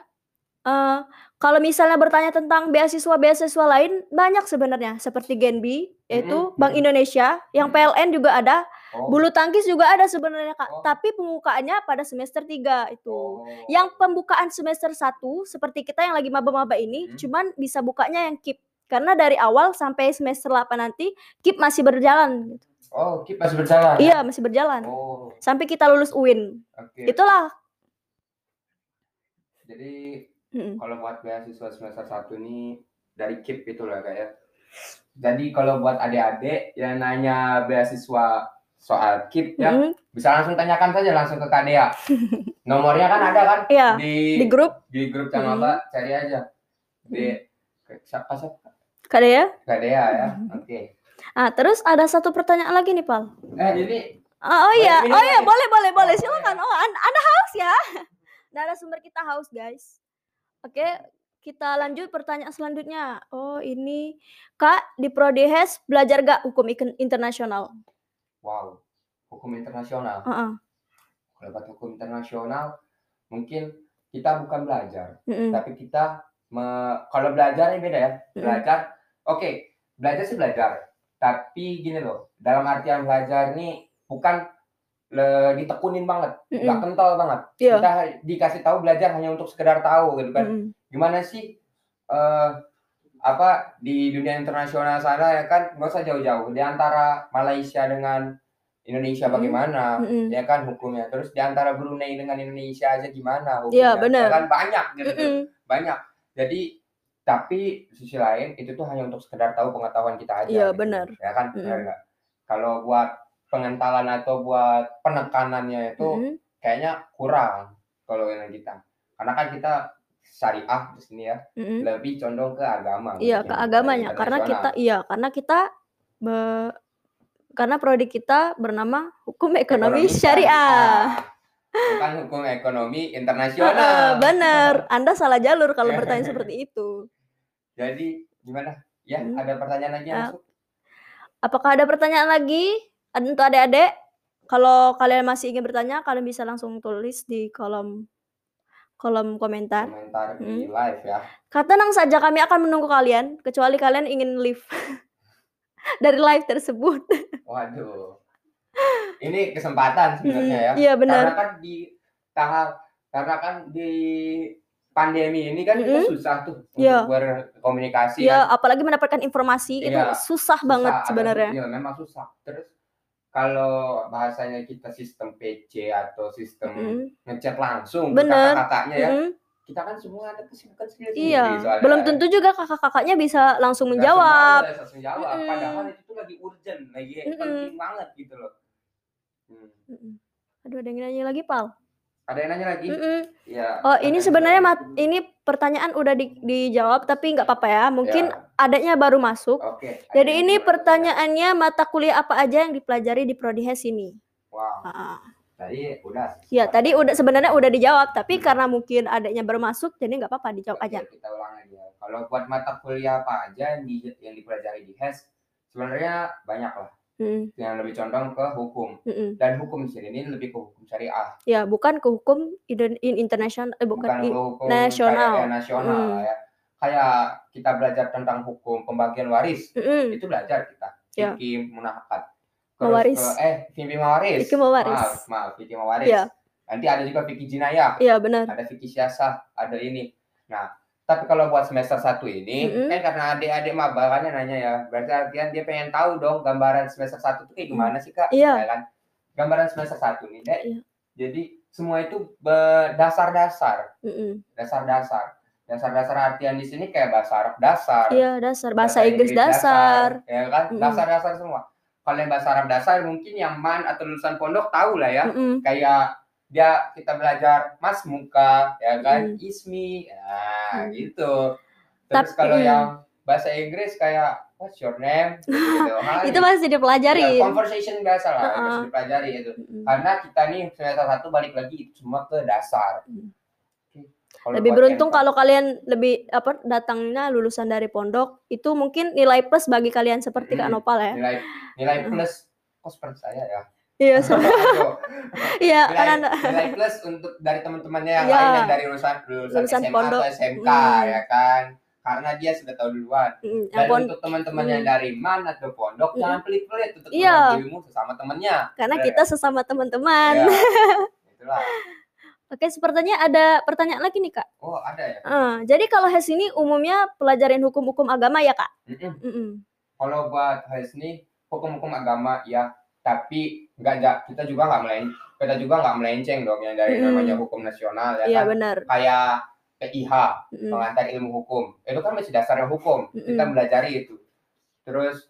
A: eh kalau misalnya bertanya tentang beasiswa-beasiswa lain banyak sebenarnya seperti Genbi yaitu
B: Mhm,
A: Bank. Indonesia, yang
B: Mhm.
A: PLN juga ada,
B: Oh.
A: bulu tangkis juga ada sebenarnya Kak.
B: Oh.
A: Tapi pembukaannya pada semester 3 itu.
B: Oh.
A: Yang pembukaan semester 1 seperti kita yang lagi maba-maba ini
B: Hmm.
A: cuman bisa bukanya yang KIP. Karena dari awal sampai semester 8 nanti KIP masih berjalan gitu.
B: Oh, KIP masih berjalan. ya?
A: Iya, masih berjalan.
B: Oh,
A: Sampai kita lulus UIN.
B: oke.
A: Itulah.
B: Jadi
A: Mm-mm.
B: kalau buat beasiswa semester 1 ini dari KIP itu lah kayak. Jadi kalau buat adik-adik yang nanya beasiswa soal KIP ya, bisa langsung tanyakan saja langsung ke Kadea. Nomornya kan ada kan
A: Iya,
B: di
A: di grup
B: di grup channel. Mbak, cari aja. Di siapa siapa?
A: kada ya.
B: Kadea ya. Oke.
A: Ah, terus ada satu pertanyaan lagi nih, Pal.
B: Eh, ini
A: Ah, oh iya, oh iya, boleh, boleh, boleh.
B: Oh,
A: Silakan. Oh, Anda haus ya? Narasumber kita haus, guys. Oke, kita lanjut pertanyaan selanjutnya. Oh, ini Kak di Prodehes belajar gak hukum internasional?
B: wow, hukum internasional.
A: Heeh.
B: Kalau buat hukum internasional mungkin kita bukan belajar,
A: Mm-mm.
B: tapi kita me- kalau belajar ini beda ya. Belajar, oke, belajar sih belajar. Tapi gini loh, dalam artian belajar ini bukan le- ditekunin banget, nggak kental banget.
A: Iya.
B: Kita dikasih tahu belajar hanya untuk sekedar tahu gitu kan.
A: Mm-mm.
B: Gimana sih eh apa di dunia internasional sana ya kan nggak usah jauh-jauh di antara Malaysia dengan Indonesia bagaimana
A: Mm-mm.
B: ya kan hukumnya terus di antara Brunei dengan Indonesia aja gimana hukumnya
A: benar.
B: Ya kan banyak gitu tuh.
A: Mm-mm.
B: banyak jadi tapi sisi lain itu tuh hanya untuk sekedar tahu pengetahuan kita aja
A: Iya,
B: gitu.
A: benar.
B: ya kan benar nggak kalau buat pengentalan atau buat penekanannya itu
A: Mm-mm.
B: kayaknya kurang kalau yang kita karena kan kita syariah di sini ya
A: Mm-mm.
B: lebih condong ke agama
A: Iya,
B: mungkin,
A: ke agamanya. Karena kita iya, karena kita be- karena prodi kita bernama Hukum Ekonomi, Syariah.
B: bukan hukum ekonomi internasional
A: bener. Anda salah jalur kalau bertanya seperti itu.
B: jadi gimana ya
A: Hmm.
B: ada pertanyaan lagi masuk
A: Apakah ada pertanyaan lagi? Untuk adik-adik? Kalau kalian masih ingin bertanya, kalian bisa langsung tulis di kolom kolom komentar.
B: komentar
A: Hmm.
B: di live ya
A: Kata tenang saja kami akan menunggu kalian, kecuali kalian ingin leave dari live tersebut.
B: waduh ini kesempatan sebenarnya ya
A: Mm, Iya benar.
B: karena kan di tahap karena kan di pandemi ini kan kita
A: Mm-mm.
B: susah tuh
A: Iya.
B: untuk berkomunikasi
A: Ya,
B: kan.
A: apalagi mendapatkan informasi itu
B: Iya,
A: susah banget
B: Susah, ada-
A: sebenarnya.
B: Iya, memang susah. Terus kalau bahasanya kita sistem PC atau sistem
A: Mm,
B: ngechat langsung
A: Bener.
B: kakak-kakaknya ya,
A: mm.
B: kita kan semua ada kesibukan sendiri.
A: Iya, belum tentu juga kakak-kakaknya bisa langsung menjawab.
B: Langsung, langsung jawab.
A: Mm-mm.
B: Padahal itu tuh lagi urgent, lagi
A: Mm-mm.
B: penting banget gitu loh. Hmm.
A: Aduh, ada yang nanya lagi, Pal.
B: Ada yang nanya lagi?
A: Mm-mm.
B: Ya.
A: Oh, ini
B: ada
A: sebenarnya mat ini pertanyaan udah di- dijawab tapi nggak apa-apa ya. Mungkin
B: Ya.
A: Adanya baru masuk.
B: Oke. ada
A: Jadi ini
B: mau
A: pertanyaannya mata kuliah apa aja yang dipelajari di Prodi HES ini?
B: Wow.
A: Ah,
B: Tadi udah.
A: Ya, tadi udah sebenarnya udah dijawab, tapi karena mungkin adanya baru masuk jadi nggak apa-apa dijawab
B: Oke,
A: aja.
B: Kita ulang lagi ya. Kalau buat mata kuliah apa aja yang, di, yang dipelajari di HES, sebenarnya banyak lah.
A: Mm,
B: Yang lebih condong ke hukum.
A: mm-mm.
B: Dan hukum di sini ini lebih ke hukum syariah.
A: Ya, bukan ke hukum in international eh, bukan,
B: bukan
A: i-
B: hukum
A: nasional.
B: ya, nasional
A: Hmm.
B: ya. Kayak kita belajar tentang hukum pembagian waris,
A: Mm-mm.
B: itu belajar kita.
A: Ya.
B: Fikih.
A: Mawaris.
B: ke- eh, fikih mawaris.
A: Fikih mawaris.
B: Maaf, maaf, fikih mawaris.
A: Ya.
B: Nanti ada juga fikih jinayah,
A: Iya, benar.
B: ada fikih siasah, ada ini. Nah, tapi kalau buat semester satu ini,
A: Mm-mm.
B: kan karena adik-adik maba kan yang nanya ya, berarti artian dia pengen tahu dong gambaran semester satu itu kayak gimana sih kak?
A: Iya.
B: Ya kan? Gambaran semester satu nih, Dek.
A: Iya.
B: Jadi semua itu be- dasar-dasar
A: Mm-mm.
B: dasar-dasar. Dasar-dasar artian di sini kayak bahasa Arab dasar,
A: Iya, dasar bahasa Inggris dasar.
B: ya kan? Dasar-dasar semua. Kalau yang bahasa Arab dasar mungkin yang man atau lulusan pondok tahu lah ya.
A: Mm-mm.
B: Kayak dia kita belajar mas muka, ya kan?
A: Mm.
B: Ismi, nah
A: Mm.
B: gitu. Terus
A: Tapi-
B: kalau
A: mm.
B: yang bahasa Inggris kayak what's your name? Gitu. Ah,
A: Itu masih dipelajari.
B: ya, conversation biasa lah,
A: Uh-uh.
B: harus dipelajari itu.
A: Mm-mm.
B: Karena kita nih semester satu balik lagi itu semua ke dasar.
A: Mm.
B: Kalau
A: Lebih beruntung kalau kalian lebih apa datangnya lulusan dari pondok itu mungkin nilai plus bagi kalian seperti Kak
B: Mm.
A: Nopal ya.
B: nilai nilai plus kok seperti saya ya
A: Iya, iya kan
B: nilai, plus untuk dari teman-temannya yang
A: Iya.
B: lain yang dari lulusan lulusan,
A: Lulusan
B: SMA
A: pondok.
B: atau SMK
A: Hmm.
B: ya kan karena dia sudah tahu duluan
A: Mm,
B: dan untuk teman-teman yang
A: Hmm.
B: dari man atau pondok
A: Hmm.
B: jangan pelit-pelit untuk berbagi ilmu sesama temannya
A: karena
B: Bener
A: kita
B: ya?
A: sesama teman-teman.
B: Ya, itulah
A: Oke, sepertinya ada pertanyaan lagi nih Kak.
B: oh ada ya
A: Eh, jadi kalau HES ini umumnya pelajarin hukum-hukum agama ya Kak?
B: Mm-mm.
A: Mm-mm.
B: kalau buat HES ini hukum-hukum agama ya tapi nggak kita juga nggak melen kita juga nggak melenceng dong yang dari
A: Mm-mm.
B: namanya hukum nasional ya
A: Iya
B: kan
A: benar.
B: kayak PIH
A: Mm-mm.
B: pengantar ilmu hukum itu kan masih dasarnya hukum kita
A: Mm-mm.
B: belajari itu terus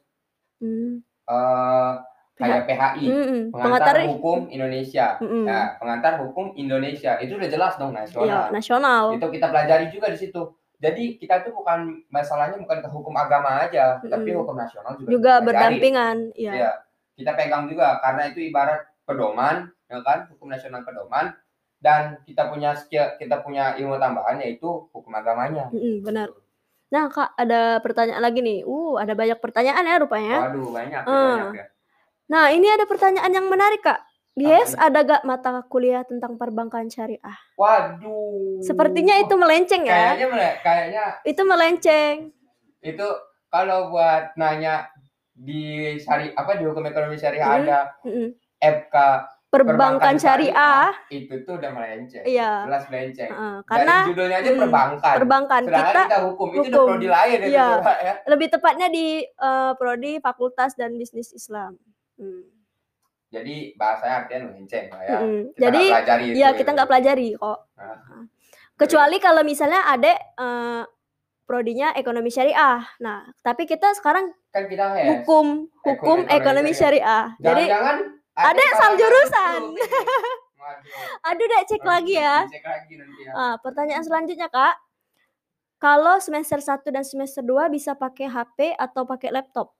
A: Mm.
B: eh kayak PHI
A: Mm-mm.
B: pengantar
A: Pengantar
B: hukum Indonesia
A: Mm-mm.
B: nah pengantar hukum Indonesia itu udah jelas dong nasional
A: nasional.
B: itu kita pelajari juga di situ jadi kita tuh bukan masalahnya bukan ke hukum agama aja tapi
A: Mm-mm.
B: hukum nasional juga
A: Juga berdampingan, iya.
B: Iya. kita pegang juga karena itu ibarat pedoman ya kan hukum nasional pedoman dan kita punya skill kita punya ilmu tambahan yaitu hukum agamanya
A: Mm-mm, benar. Nah, Kak, ada pertanyaan lagi nih. Uh, ada banyak pertanyaan ya rupanya.
B: waduh banyak ya,
A: Eh.
B: banyak ya
A: Nah, ini ada pertanyaan yang menarik, Kak. Di
B: Apa
A: HES ada gak mata kuliah tentang perbankan syariah?
B: waduh
A: Sepertinya itu melenceng ya.
B: kayaknya mele- kayaknya
A: Itu melenceng.
B: itu kalau buat nanya di syari apa di hukum ekonomi syariah
A: Hmm.
B: ada
A: Mm-mm.
B: FK
A: Perbankan syariah.
B: itu tuh udah melenceng
A: Iya.
B: jelas melenceng Dari
A: karena
B: judulnya aja
A: mm,
B: perbankan
A: perbankan
B: sedangkan
A: kita
B: kita, hukum, itu udah
A: hukum.
B: prodi lain itu
A: Iya.
B: coba ya
A: lebih tepatnya di eh, prodi Fakultas dan Bisnis Islam. Hmm.
B: jadi bahasanya artinya melenceng lah ya kita
A: Jadi,
B: nggak pelajari itu,
A: Iya,
B: gitu.
A: kita nggak pelajari kok.
B: Nah.
A: Kecuali kalau misalnya ada eh, prodinya ekonomi syariah. Nah, tapi kita sekarang
B: kan kita HES
A: hukum hukum
B: ekonomi
A: ekonomi syariah. Jadi
B: jangan-jangan
A: ada salah jurusan. aduh deh cek lagi ya.
B: Cek lagi nanti ya.
A: Ah, pertanyaan selanjutnya, Kak. Kalau semester 1 dan semester 2 bisa pakai HP atau pakai laptop?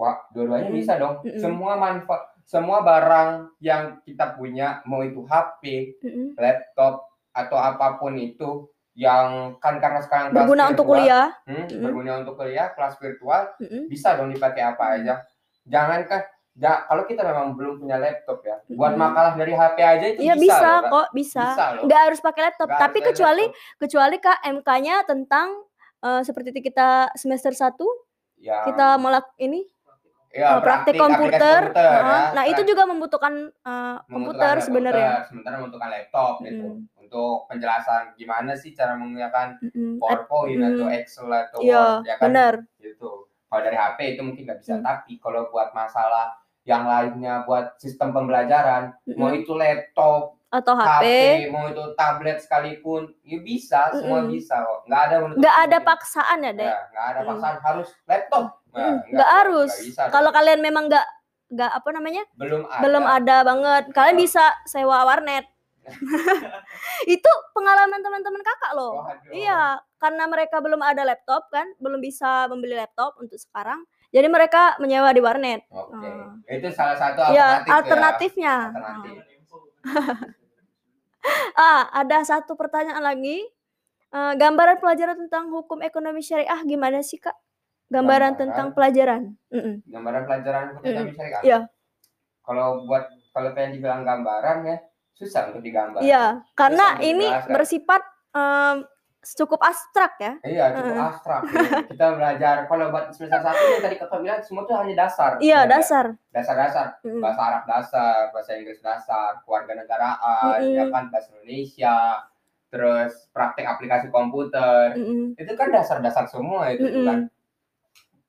B: Wah, dua-duanya
A: Mm-mm.
B: bisa dong.
A: Mm-mm.
B: Semua manfaat, semua barang yang kita punya, mau itu HP,
A: Mm-mm.
B: laptop atau apa pun itu, yang kan karena sekarang
A: Berguna untuk
B: virtual,
A: kuliah.
B: hmm,
A: Mm-mm.
B: berguna untuk kuliah, kelas virtual,
A: Mm-mm.
B: bisa dong dipakai apa aja. Jangankan, ja- kalau kita memang belum punya laptop ya, buat
A: Mm-mm.
B: makalah dari HP aja itu
A: Iya
B: bisa,
A: bisa,
B: loh,
A: kok, bisa.
B: Bisa loh.
A: Nggak harus pakai laptop,
B: Nggak
A: tapi kecuali
B: laptop.
A: kecuali Kak MK-nya tentang eh, seperti kita semester 1
B: ya,
A: kita melak ini
B: ya,
A: praktik
B: aplikasi
A: komputer.
B: komputer,
A: Heeh.
B: ya.
A: Nah, itu
B: Prak-
A: juga membutuhkan eh, komputer sebenarnya.
B: sementara membutuhkan laptop gitu
A: Mm.
B: untuk penjelasan gimana sih cara menggunakan.
A: Eh,
B: PowerPoint
A: mm.
B: atau Excel atau
A: Iya,
B: Word ya kan
A: benar.
B: gitu. Kalau dari HP itu mungkin nggak bisa,
A: Mm.
B: tapi kalau buat masalah yang lainnya buat sistem pembelajaran, mau
A: Mm-mm.
B: itu laptop,
A: Atau
B: HP,
A: HP.
B: mau itu tablet sekalipun, ya bisa, semua
A: Mm-mm.
B: bisa kok. Nggak ada
A: Nggak ada paksaan ya, Dek.
B: Ya, nggak ada
A: Mm.
B: paksaan harus laptop. Nah, nggak,
A: harus. Kalau kalian memang nggak nggak apa namanya
B: belum ada.
A: belum ada banget, kalian
B: Iya.
A: bisa sewa warnet. Itu pengalaman teman-teman Kakak loh.
B: Waduh.
A: Iya, karena mereka belum ada laptop kan, belum bisa membeli laptop untuk sekarang. Jadi mereka menyewa di warnet.
B: Oke.
A: Ah.
B: Itu salah satu
A: Ya,
B: alternatif ya.
A: alternatifnya.
B: Alternatif.
A: Ah, ada satu pertanyaan lagi. Eh, gambaran pelajaran tentang hukum ekonomi syariah gimana sih, Kak? Gambaran,
B: Gambaran?
A: tentang pelajaran. Mm-mm.
B: Gambaran pelajaran ekonomi syariah.
A: Iya.
B: Kalau buat kalau pengen dibilang gambaran ya susah untuk digambar.
A: Iya, karena
B: untuk
A: ini
B: dijelaskan.
A: bersifat em, cukup abstrak ya.
B: Iya, cukup
A: Heeh.
B: abstrak. Kita belajar kalau buat semester satu yang tadi kakak bilang semua tuh hanya dasar.
A: Iya,
B: nggak?
A: dasar.
B: Dasar-dasar.
A: Mm-mm.
B: Bahasa Arab dasar, bahasa Inggris dasar, keluarga negaraan,
A: Mm-mm.
B: ya kan bahasa Indonesia, terus praktek aplikasi komputer.
A: Mm-mm.
B: Itu kan dasar-dasar semua itu
A: Mm-mm.
B: kan.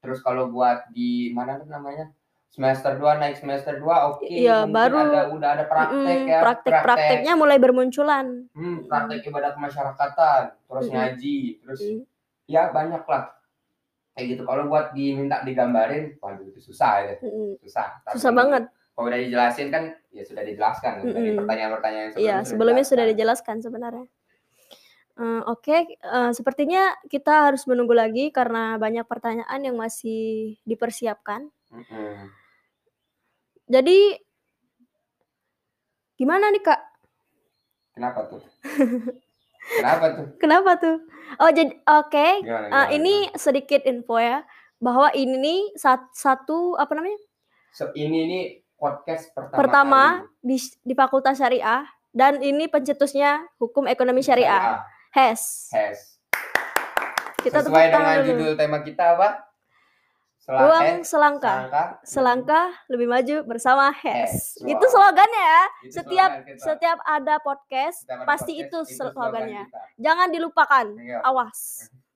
B: Terus kalau buat di mana tuh namanya? Semester 2 naik semester 2 oke
A: Iya,
B: mungkin
A: baru-
B: ada udah ada praktek
A: Mm-mm,
B: ya.
A: Praktek-prakteknya mulai bermunculan.
B: Hmm, praktek ibadah kemasyarakatan, terus
A: Mm-mm.
B: ngaji, terus
A: Mm.
B: ya banyak lah. Kayak gitu. Kalau buat diminta digambarin, waduh itu susah ya,
A: Mm-mm.
B: susah. Tapi
A: Susah banget.
B: Kalau udah dijelasin kan, ya sudah dijelaskan. Dari
A: Mm-mm.
B: pertanyaan-pertanyaan yang
A: Iya, sebelumnya sudah dijelaskan sebenarnya. Eh, Oke, eh, sepertinya kita harus menunggu lagi karena banyak pertanyaan yang masih dipersiapkan. Jadi, gimana nih Kak?
B: Kenapa tuh? Kenapa tuh?
A: Kenapa tuh? Oh, jadi oke.
B: Gimana,
A: eh,
B: gimana,
A: ini sedikit info ya bahwa ini nih sat- satu apa namanya
B: gimana? So, ini nih podcast pertama,
A: pertama di di Fakultas Syariah dan ini pencetusnya Hukum Ekonomi Syariah. HES.
B: Hes.
A: Kita tepuk
B: Sesuai
A: tangan
B: dengan
A: dulu.
B: judul tema kita apa? Selang-
A: Ruang
B: eh,
A: selangkah.
B: selangkah.
A: Selangkah lebih maju bersama
B: HES.
A: HES. Itu
B: Wow.
A: slogannya ya.
B: Itu
A: Setiap
B: slogan kita.
A: setiap ada podcast
B: Setiap ada
A: pasti
B: podcast,
A: itu
B: slogan
A: slogannya.
B: kita.
A: Jangan dilupakan.
B: Iya.
A: Awas.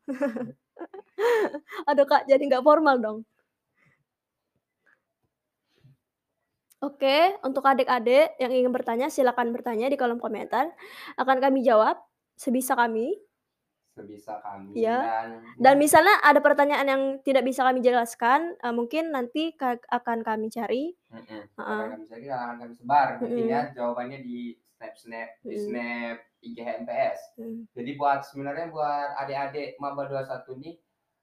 A: Aduh Kak, jadi nggak formal dong. Oke, untuk adik-adik yang ingin bertanya silakan bertanya di kolom komentar. Akan kami jawab sebisa kami.
B: sebisa kami
A: Iya.
B: dan
A: Dan misalnya ada pertanyaan yang tidak bisa kami jelaskan, eh, mungkin nanti ka- akan kami cari.
B: Mm-mm.
A: Heeh.
B: akan kami cari akan kami sebar mungkin
A: Mm-mm.
B: ya jawabannya di snap snap di
A: Mm.
B: snap IG HMPS
A: Hmm.
B: jadi buat sebenarnya buat adik-adik maba 21 nih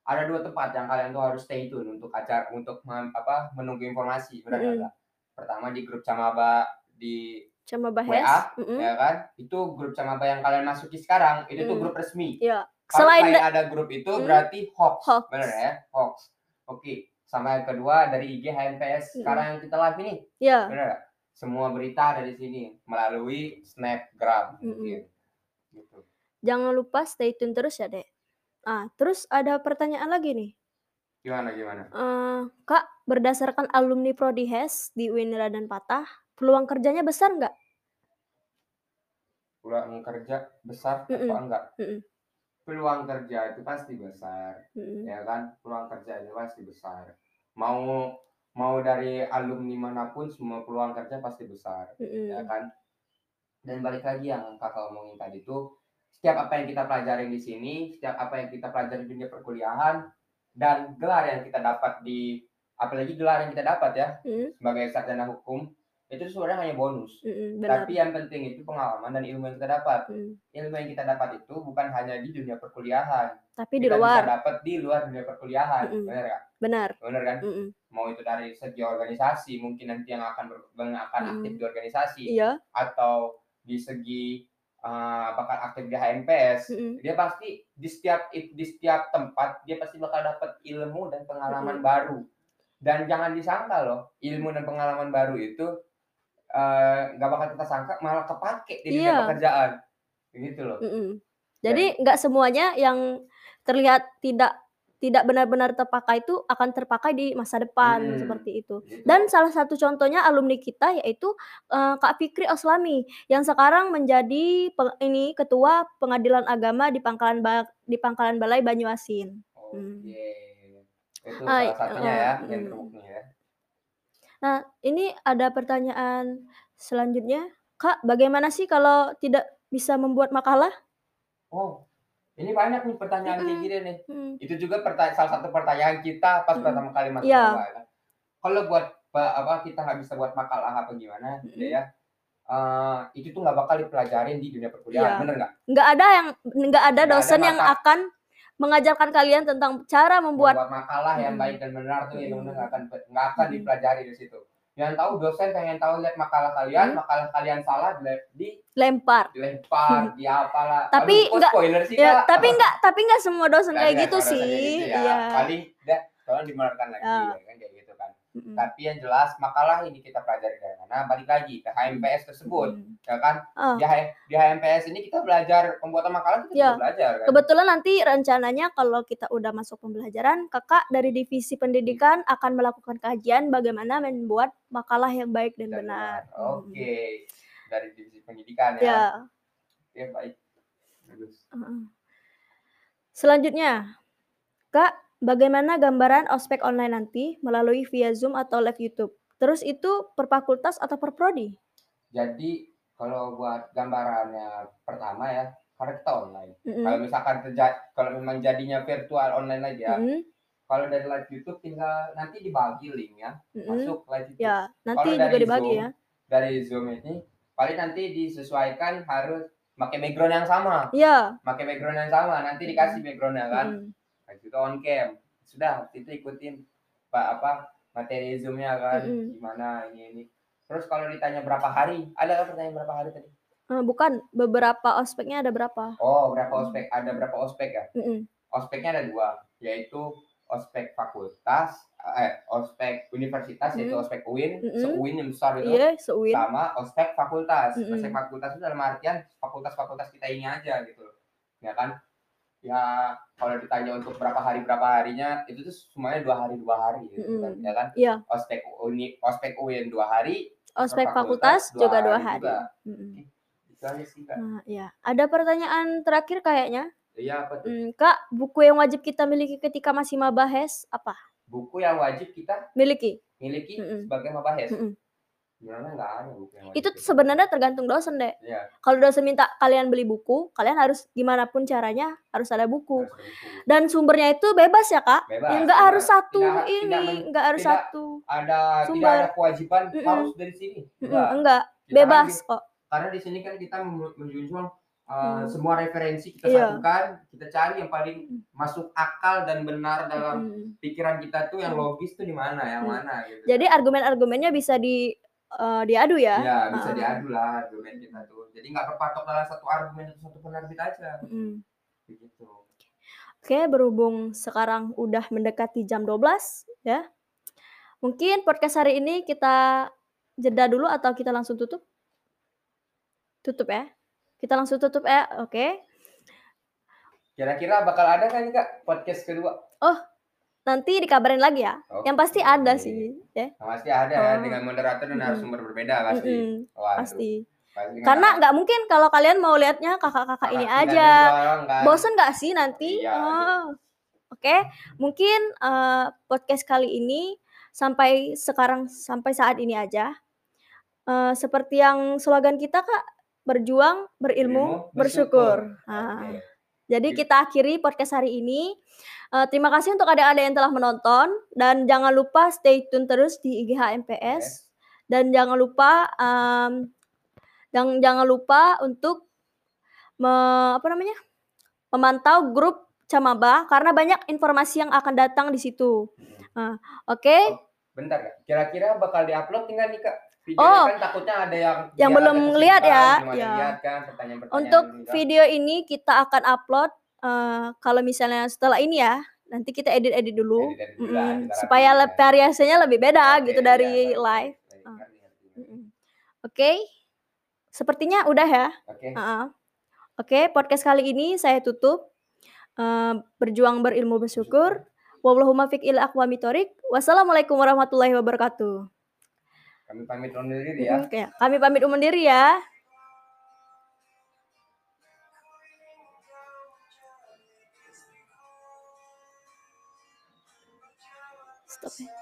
B: ada dua tempat yang kalian tuh harus stay tune untuk acara untuk mem- apa menunggu informasi benar nggak? pertama di grup camaba di
A: Cuma
B: WA,
A: bahas. Mm-mm.
B: ya kan itu grup camaba yang kalian masuki sekarang itu tuh
A: Mm.
B: grup resmi
A: Iya.
B: Kalau
A: Selain
B: selain
A: da-
B: ada grup itu
A: Hmm.
B: berarti hoax,
A: Hoax.
B: bener ya hoax oke sama yang kedua dari IG HMPS
A: Mm-mm.
B: sekarang yang kita live ini
A: ya.
B: bener nggak? semua berita dari sini melalui snapgram mungkin gitu
A: Jangan lupa stay tune terus ya, Dek. Ah, terus ada pertanyaan lagi nih.
B: gimana gimana
A: Eh, Kak, berdasarkan alumni Prodi HES di UIN dan Patah, peluang kerjanya besar nggak?
B: peluang kerja besar
A: Mm-mm.
B: apa enggak
A: Mm-mm.
B: peluang kerja itu pasti besar
A: Mm-mm.
B: ya kan peluang kerja itu pasti besar mau mau dari alumni mana pun semua peluang kerja pasti besar
A: Mm-mm.
B: ya kan dan balik lagi yang kakak omongin tadi tuh setiap apa yang kita pelajarin di sini setiap apa yang kita pelajari di dunia perkuliahan dan gelar yang kita dapat di apalagi gelar yang kita dapat ya
A: Mm-mm.
B: sebagai sarjana hukum itu sebenarnya hanya bonus
A: Benar.
B: tapi yang penting itu pengalaman dan ilmu yang kita dapat
A: Mm.
B: ilmu yang kita dapat itu bukan hanya di dunia perkuliahan
A: Tapi di
B: kita
A: luar,
B: bisa dapat di luar dunia perkuliahan
A: Mm-mm.
B: benar nggak
A: benar.
B: benar kan
A: Mm-mm.
B: mau itu dari segi organisasi mungkin nanti yang akan yang akan
A: Mm.
B: aktif di organisasi
A: Iya.
B: atau di segi uh, bakal aktif di HMPS
A: Mm-mm.
B: dia pasti di setiap di setiap tempat dia pasti bakal dapat ilmu dan pengalaman baru dan jangan disangka loh ilmu dan pengalaman baru itu eh, nggak bakal kita sangka malah kepake di dunia
A: Iya.
B: pekerjaan gitu loh
A: Mm-mm. Jadi nggak semuanya yang terlihat tidak tidak benar-benar terpakai itu akan terpakai di masa depan
B: Hmm.
A: seperti itu.
B: Gitu.
A: Dan salah satu contohnya alumni kita yaitu eh, Kak Fikri Oslami yang sekarang menjadi pe- ini ketua Pengadilan Agama di Pangkalan Ba- di Pangkalan Balai Banyuasin.
B: Oke.
A: Hmm.
B: Itu
A: Ah,
B: salah satunya ya,
A: eh,
B: yang
A: hmm.
B: terbukti ya.
A: Nah, ini ada pertanyaan selanjutnya. Kak, bagaimana sih kalau tidak bisa membuat makalah?
B: Oh, ini banyak nih pertanyaan kayak gini nih.
A: Hmm.
B: Itu juga salah satu pertanyaan kita pas
A: Mm-mm.
B: pertama kali masuk maba, kan. Kalau buat pa- apa kita nggak bisa buat makalah apa gimana,
A: Mm-mm.
B: gitu ya. eh, itu tuh nggak bakal dipelajarin di dunia perkuliahan,
A: Iya.
B: bener nggak?
A: nggak ada yang nggak ada
B: Nggak ada
A: dosen yang akan mengajarkan kalian tentang cara membuat
B: Membuat makalah yang
A: Mm-mm.
B: baik dan benar tuh yang
A: Mm-mm.
B: nggak akan nggak akan
A: Mm-mm.
B: dipelajari di situ. Yang tahu dosen pengen tahu lihat makalah kalian,
A: Mm.
B: makalah kalian salah di
A: lempar.
B: dilempar, di apalah.
A: Tapi
B: Aduh, kok
A: nggak-
B: spoiler sih,
A: Ya,
B: Kak?
A: tapi nggak tapi nggak semua dosen kayak gitu sih.
B: gitu ya.
A: Iya.
B: Paling dah tolong dibenarkan lagi
A: Ya.
B: ya kan kayak gitu
A: Mm-mm.
B: Tapi yang jelas makalah ini kita pelajari dari mana? Balik lagi ke HMPS tersebut,
A: Mm.
B: ya kan?
A: Ah.
B: Di, H- di HMPS ini kita belajar pembuatan makalah kita
A: Ya.
B: juga belajar kan.
A: Kebetulan nanti rencananya kalau kita udah masuk pembelajaran, kakak dari divisi pendidikan akan melakukan kajian bagaimana membuat makalah yang baik dan,
B: Dan
A: benar.
B: Oke. Dari divisi pendidikan ya.
A: Ya.
B: Oke, baik. Bagus.
A: heeh. Selanjutnya, kak, bagaimana gambaran ospek online nanti melalui via Zoom atau live YouTube? Terus itu per fakultas atau per prodi?
B: Jadi kalau buat gambarannya pertama ya, karena kita online.
A: Mm-mm.
B: Kalau misalkan terjadi, kalau memang jadinya virtual online aja,
A: Mm-mm.
B: kalau dari live YouTube tinggal nanti dibagi link ya,
A: Mm-mm.
B: masuk live YouTube.
A: Ya, nanti
B: Kalau
A: juga dibagi
B: Zoom,
A: ya.
B: Dari Zoom ini paling nanti disesuaikan harus pakai background yang sama,
A: Iya.
B: pakai background yang sama, nanti dikasih backgroundnya kan,
A: Mm.
B: Habis itu on cam, sudah itu ikutin pak apa materi zoomnya kan,
A: Mm-mm.
B: gimana ini ini. Terus kalau ditanya berapa hari, ada pertanyaan berapa hari tadi?
A: Eh, bukan, beberapa ospeknya ada berapa?
B: Oh, berapa ospek? Ada berapa ospek ya?
A: Mm-mm.
B: Ospeknya ada dua, yaitu ospek fakultas, eh ospek universitas yaitu
A: Mm.
B: ospek UIN,
A: Mm-mm.
B: se-UIN yang besar itu,
A: Iya, seuin.
B: sama ospek fakultas.
A: Mm-mm.
B: Ospek fakultas itu dalam artian fakultas-fakultas kita ini aja gitu, ya kan? Ya kalau ditanya untuk berapa hari berapa harinya, itu tuh semuanya dua hari dua hari gitu kan,
A: Mm-mm.
B: ya kan?
A: Iya.
B: Ospek uni, ospek UIN dua hari,
A: Ospek
B: fakultas
A: fakultas
B: dua
A: juga dua
B: hari
A: hari.
B: juga.
A: Mm-mm.
B: itu aja sih kak.
A: Nah, ya. Ada pertanyaan terakhir kayaknya.
B: Iya apa tuh?
A: Hmm, Kak, buku yang wajib kita miliki ketika masih mabahes apa?
B: Buku yang wajib kita
A: Miliki.
B: miliki
A: Mm-mm.
B: sebagai mabahes.
A: Mm-mm.
B: Sebenarnya
A: Itu sebenarnya tergantung dosen deh.
B: Iya,
A: Kalau dosen minta kalian beli buku, kalian harus gimana pun caranya harus ada buku.
B: harus ada buku.
A: Dan sumbernya itu bebas ya kak.
B: Bebas.
A: Ya, nggak harus satu
B: Tidak-
A: ini,
B: tidak men-
A: nggak harus
B: tidak
A: satu.
B: ada tidak
A: Sumber.
B: ada kewajiban
A: Mm-mm.
B: harus dari sini.
A: Mm-mm,
B: Enggak.
A: enggak,
B: Kita
A: bebas
B: di-
A: kok.
B: karena di sini kan kita men- menjunjung uh,
A: Hmm.
B: semua referensi kita
A: Iya.
B: satukan, kita cari yang paling masuk akal dan benar dalam
A: Mm-mm.
B: pikiran kita tuh yang
A: Hmm.
B: logis tuh di mana, yang
A: Hmm.
B: mana gitu.
A: Jadi argumen-argumennya bisa di eh, diadu ya.
B: ya bisa
A: Ah.
B: diadu lah argumen kita tuh. Jadi nggak berpatok dalam satu argumen atau satu penerbit aja.
A: Mm.
B: Begitu.
A: Oke, berhubung sekarang udah mendekati jam 12 ya. Mungkin podcast hari ini kita jeda dulu atau kita langsung tutup? Tutup ya. Kita langsung tutup ya. Oke.
B: Kira-kira bakal ada kan nih kak podcast kedua?
A: Nanti dikabarin lagi ya. Yang pasti ada sih, ya.
B: Nah, pasti ada ya
A: Oh.
B: dengan moderator dan
A: Mm-mm.
B: narasumber berbeda pasti.
A: Mm-mm,
B: Waduh,
A: pasti.
B: pasti
A: Karena nggak mungkin kalau kalian mau lihatnya kakak-kakak ini aja.
B: kan.
A: Bosen nggak sih nanti?
B: Iya,
A: Oh. Oke, mungkin eh, podcast kali ini sampai sekarang sampai saat ini aja. Eh, seperti yang slogan kita kak, berjuang, berilmu, bersyukur. Ah.
B: Oke.
A: Jadi kita akhiri podcast hari ini. Eh, terima kasih untuk adik-adik yang telah menonton dan jangan lupa stay tune terus di IGH MPS dan jangan lupa em, dan jangan lupa untuk me- apa namanya memantau grup Camaba karena banyak informasi yang akan datang di situ. Nah, Oke,
B: Bentar kak, kira-kira bakal diupload tinggal nih kak. Videonya
A: Oh.
B: kan takutnya ada yang
A: Yang belum lihat ya, ya.
B: lihat kan pertanyaan-pertanyaan
A: untuk
B: dulu, Kak.
A: video ini kita akan upload eh, kalau misalnya setelah ini ya, nanti kita edit-edit dulu.
B: Edit-edit dulu lah,
A: Mm-mm,
B: kita
A: supaya le-
B: ya.
A: variasinya lebih beda
B: Oke,
A: gitu
B: iya,
A: dari
B: baik,
A: live.
B: ngerti, ngerti.
A: Mm-mm. Oke, sepertinya udah ya.
B: Oke,
A: Ah, Oke, podcast kali ini saya tutup. Eh, berjuang berilmu bersyukur. Wallahumma fiq il aqwamitorik. Wassalamualaikum warahmatullahi wabarakatuh.
B: kami pamit undur diri ya.
A: Oke, kami pamit undur diri ya. Stop ya.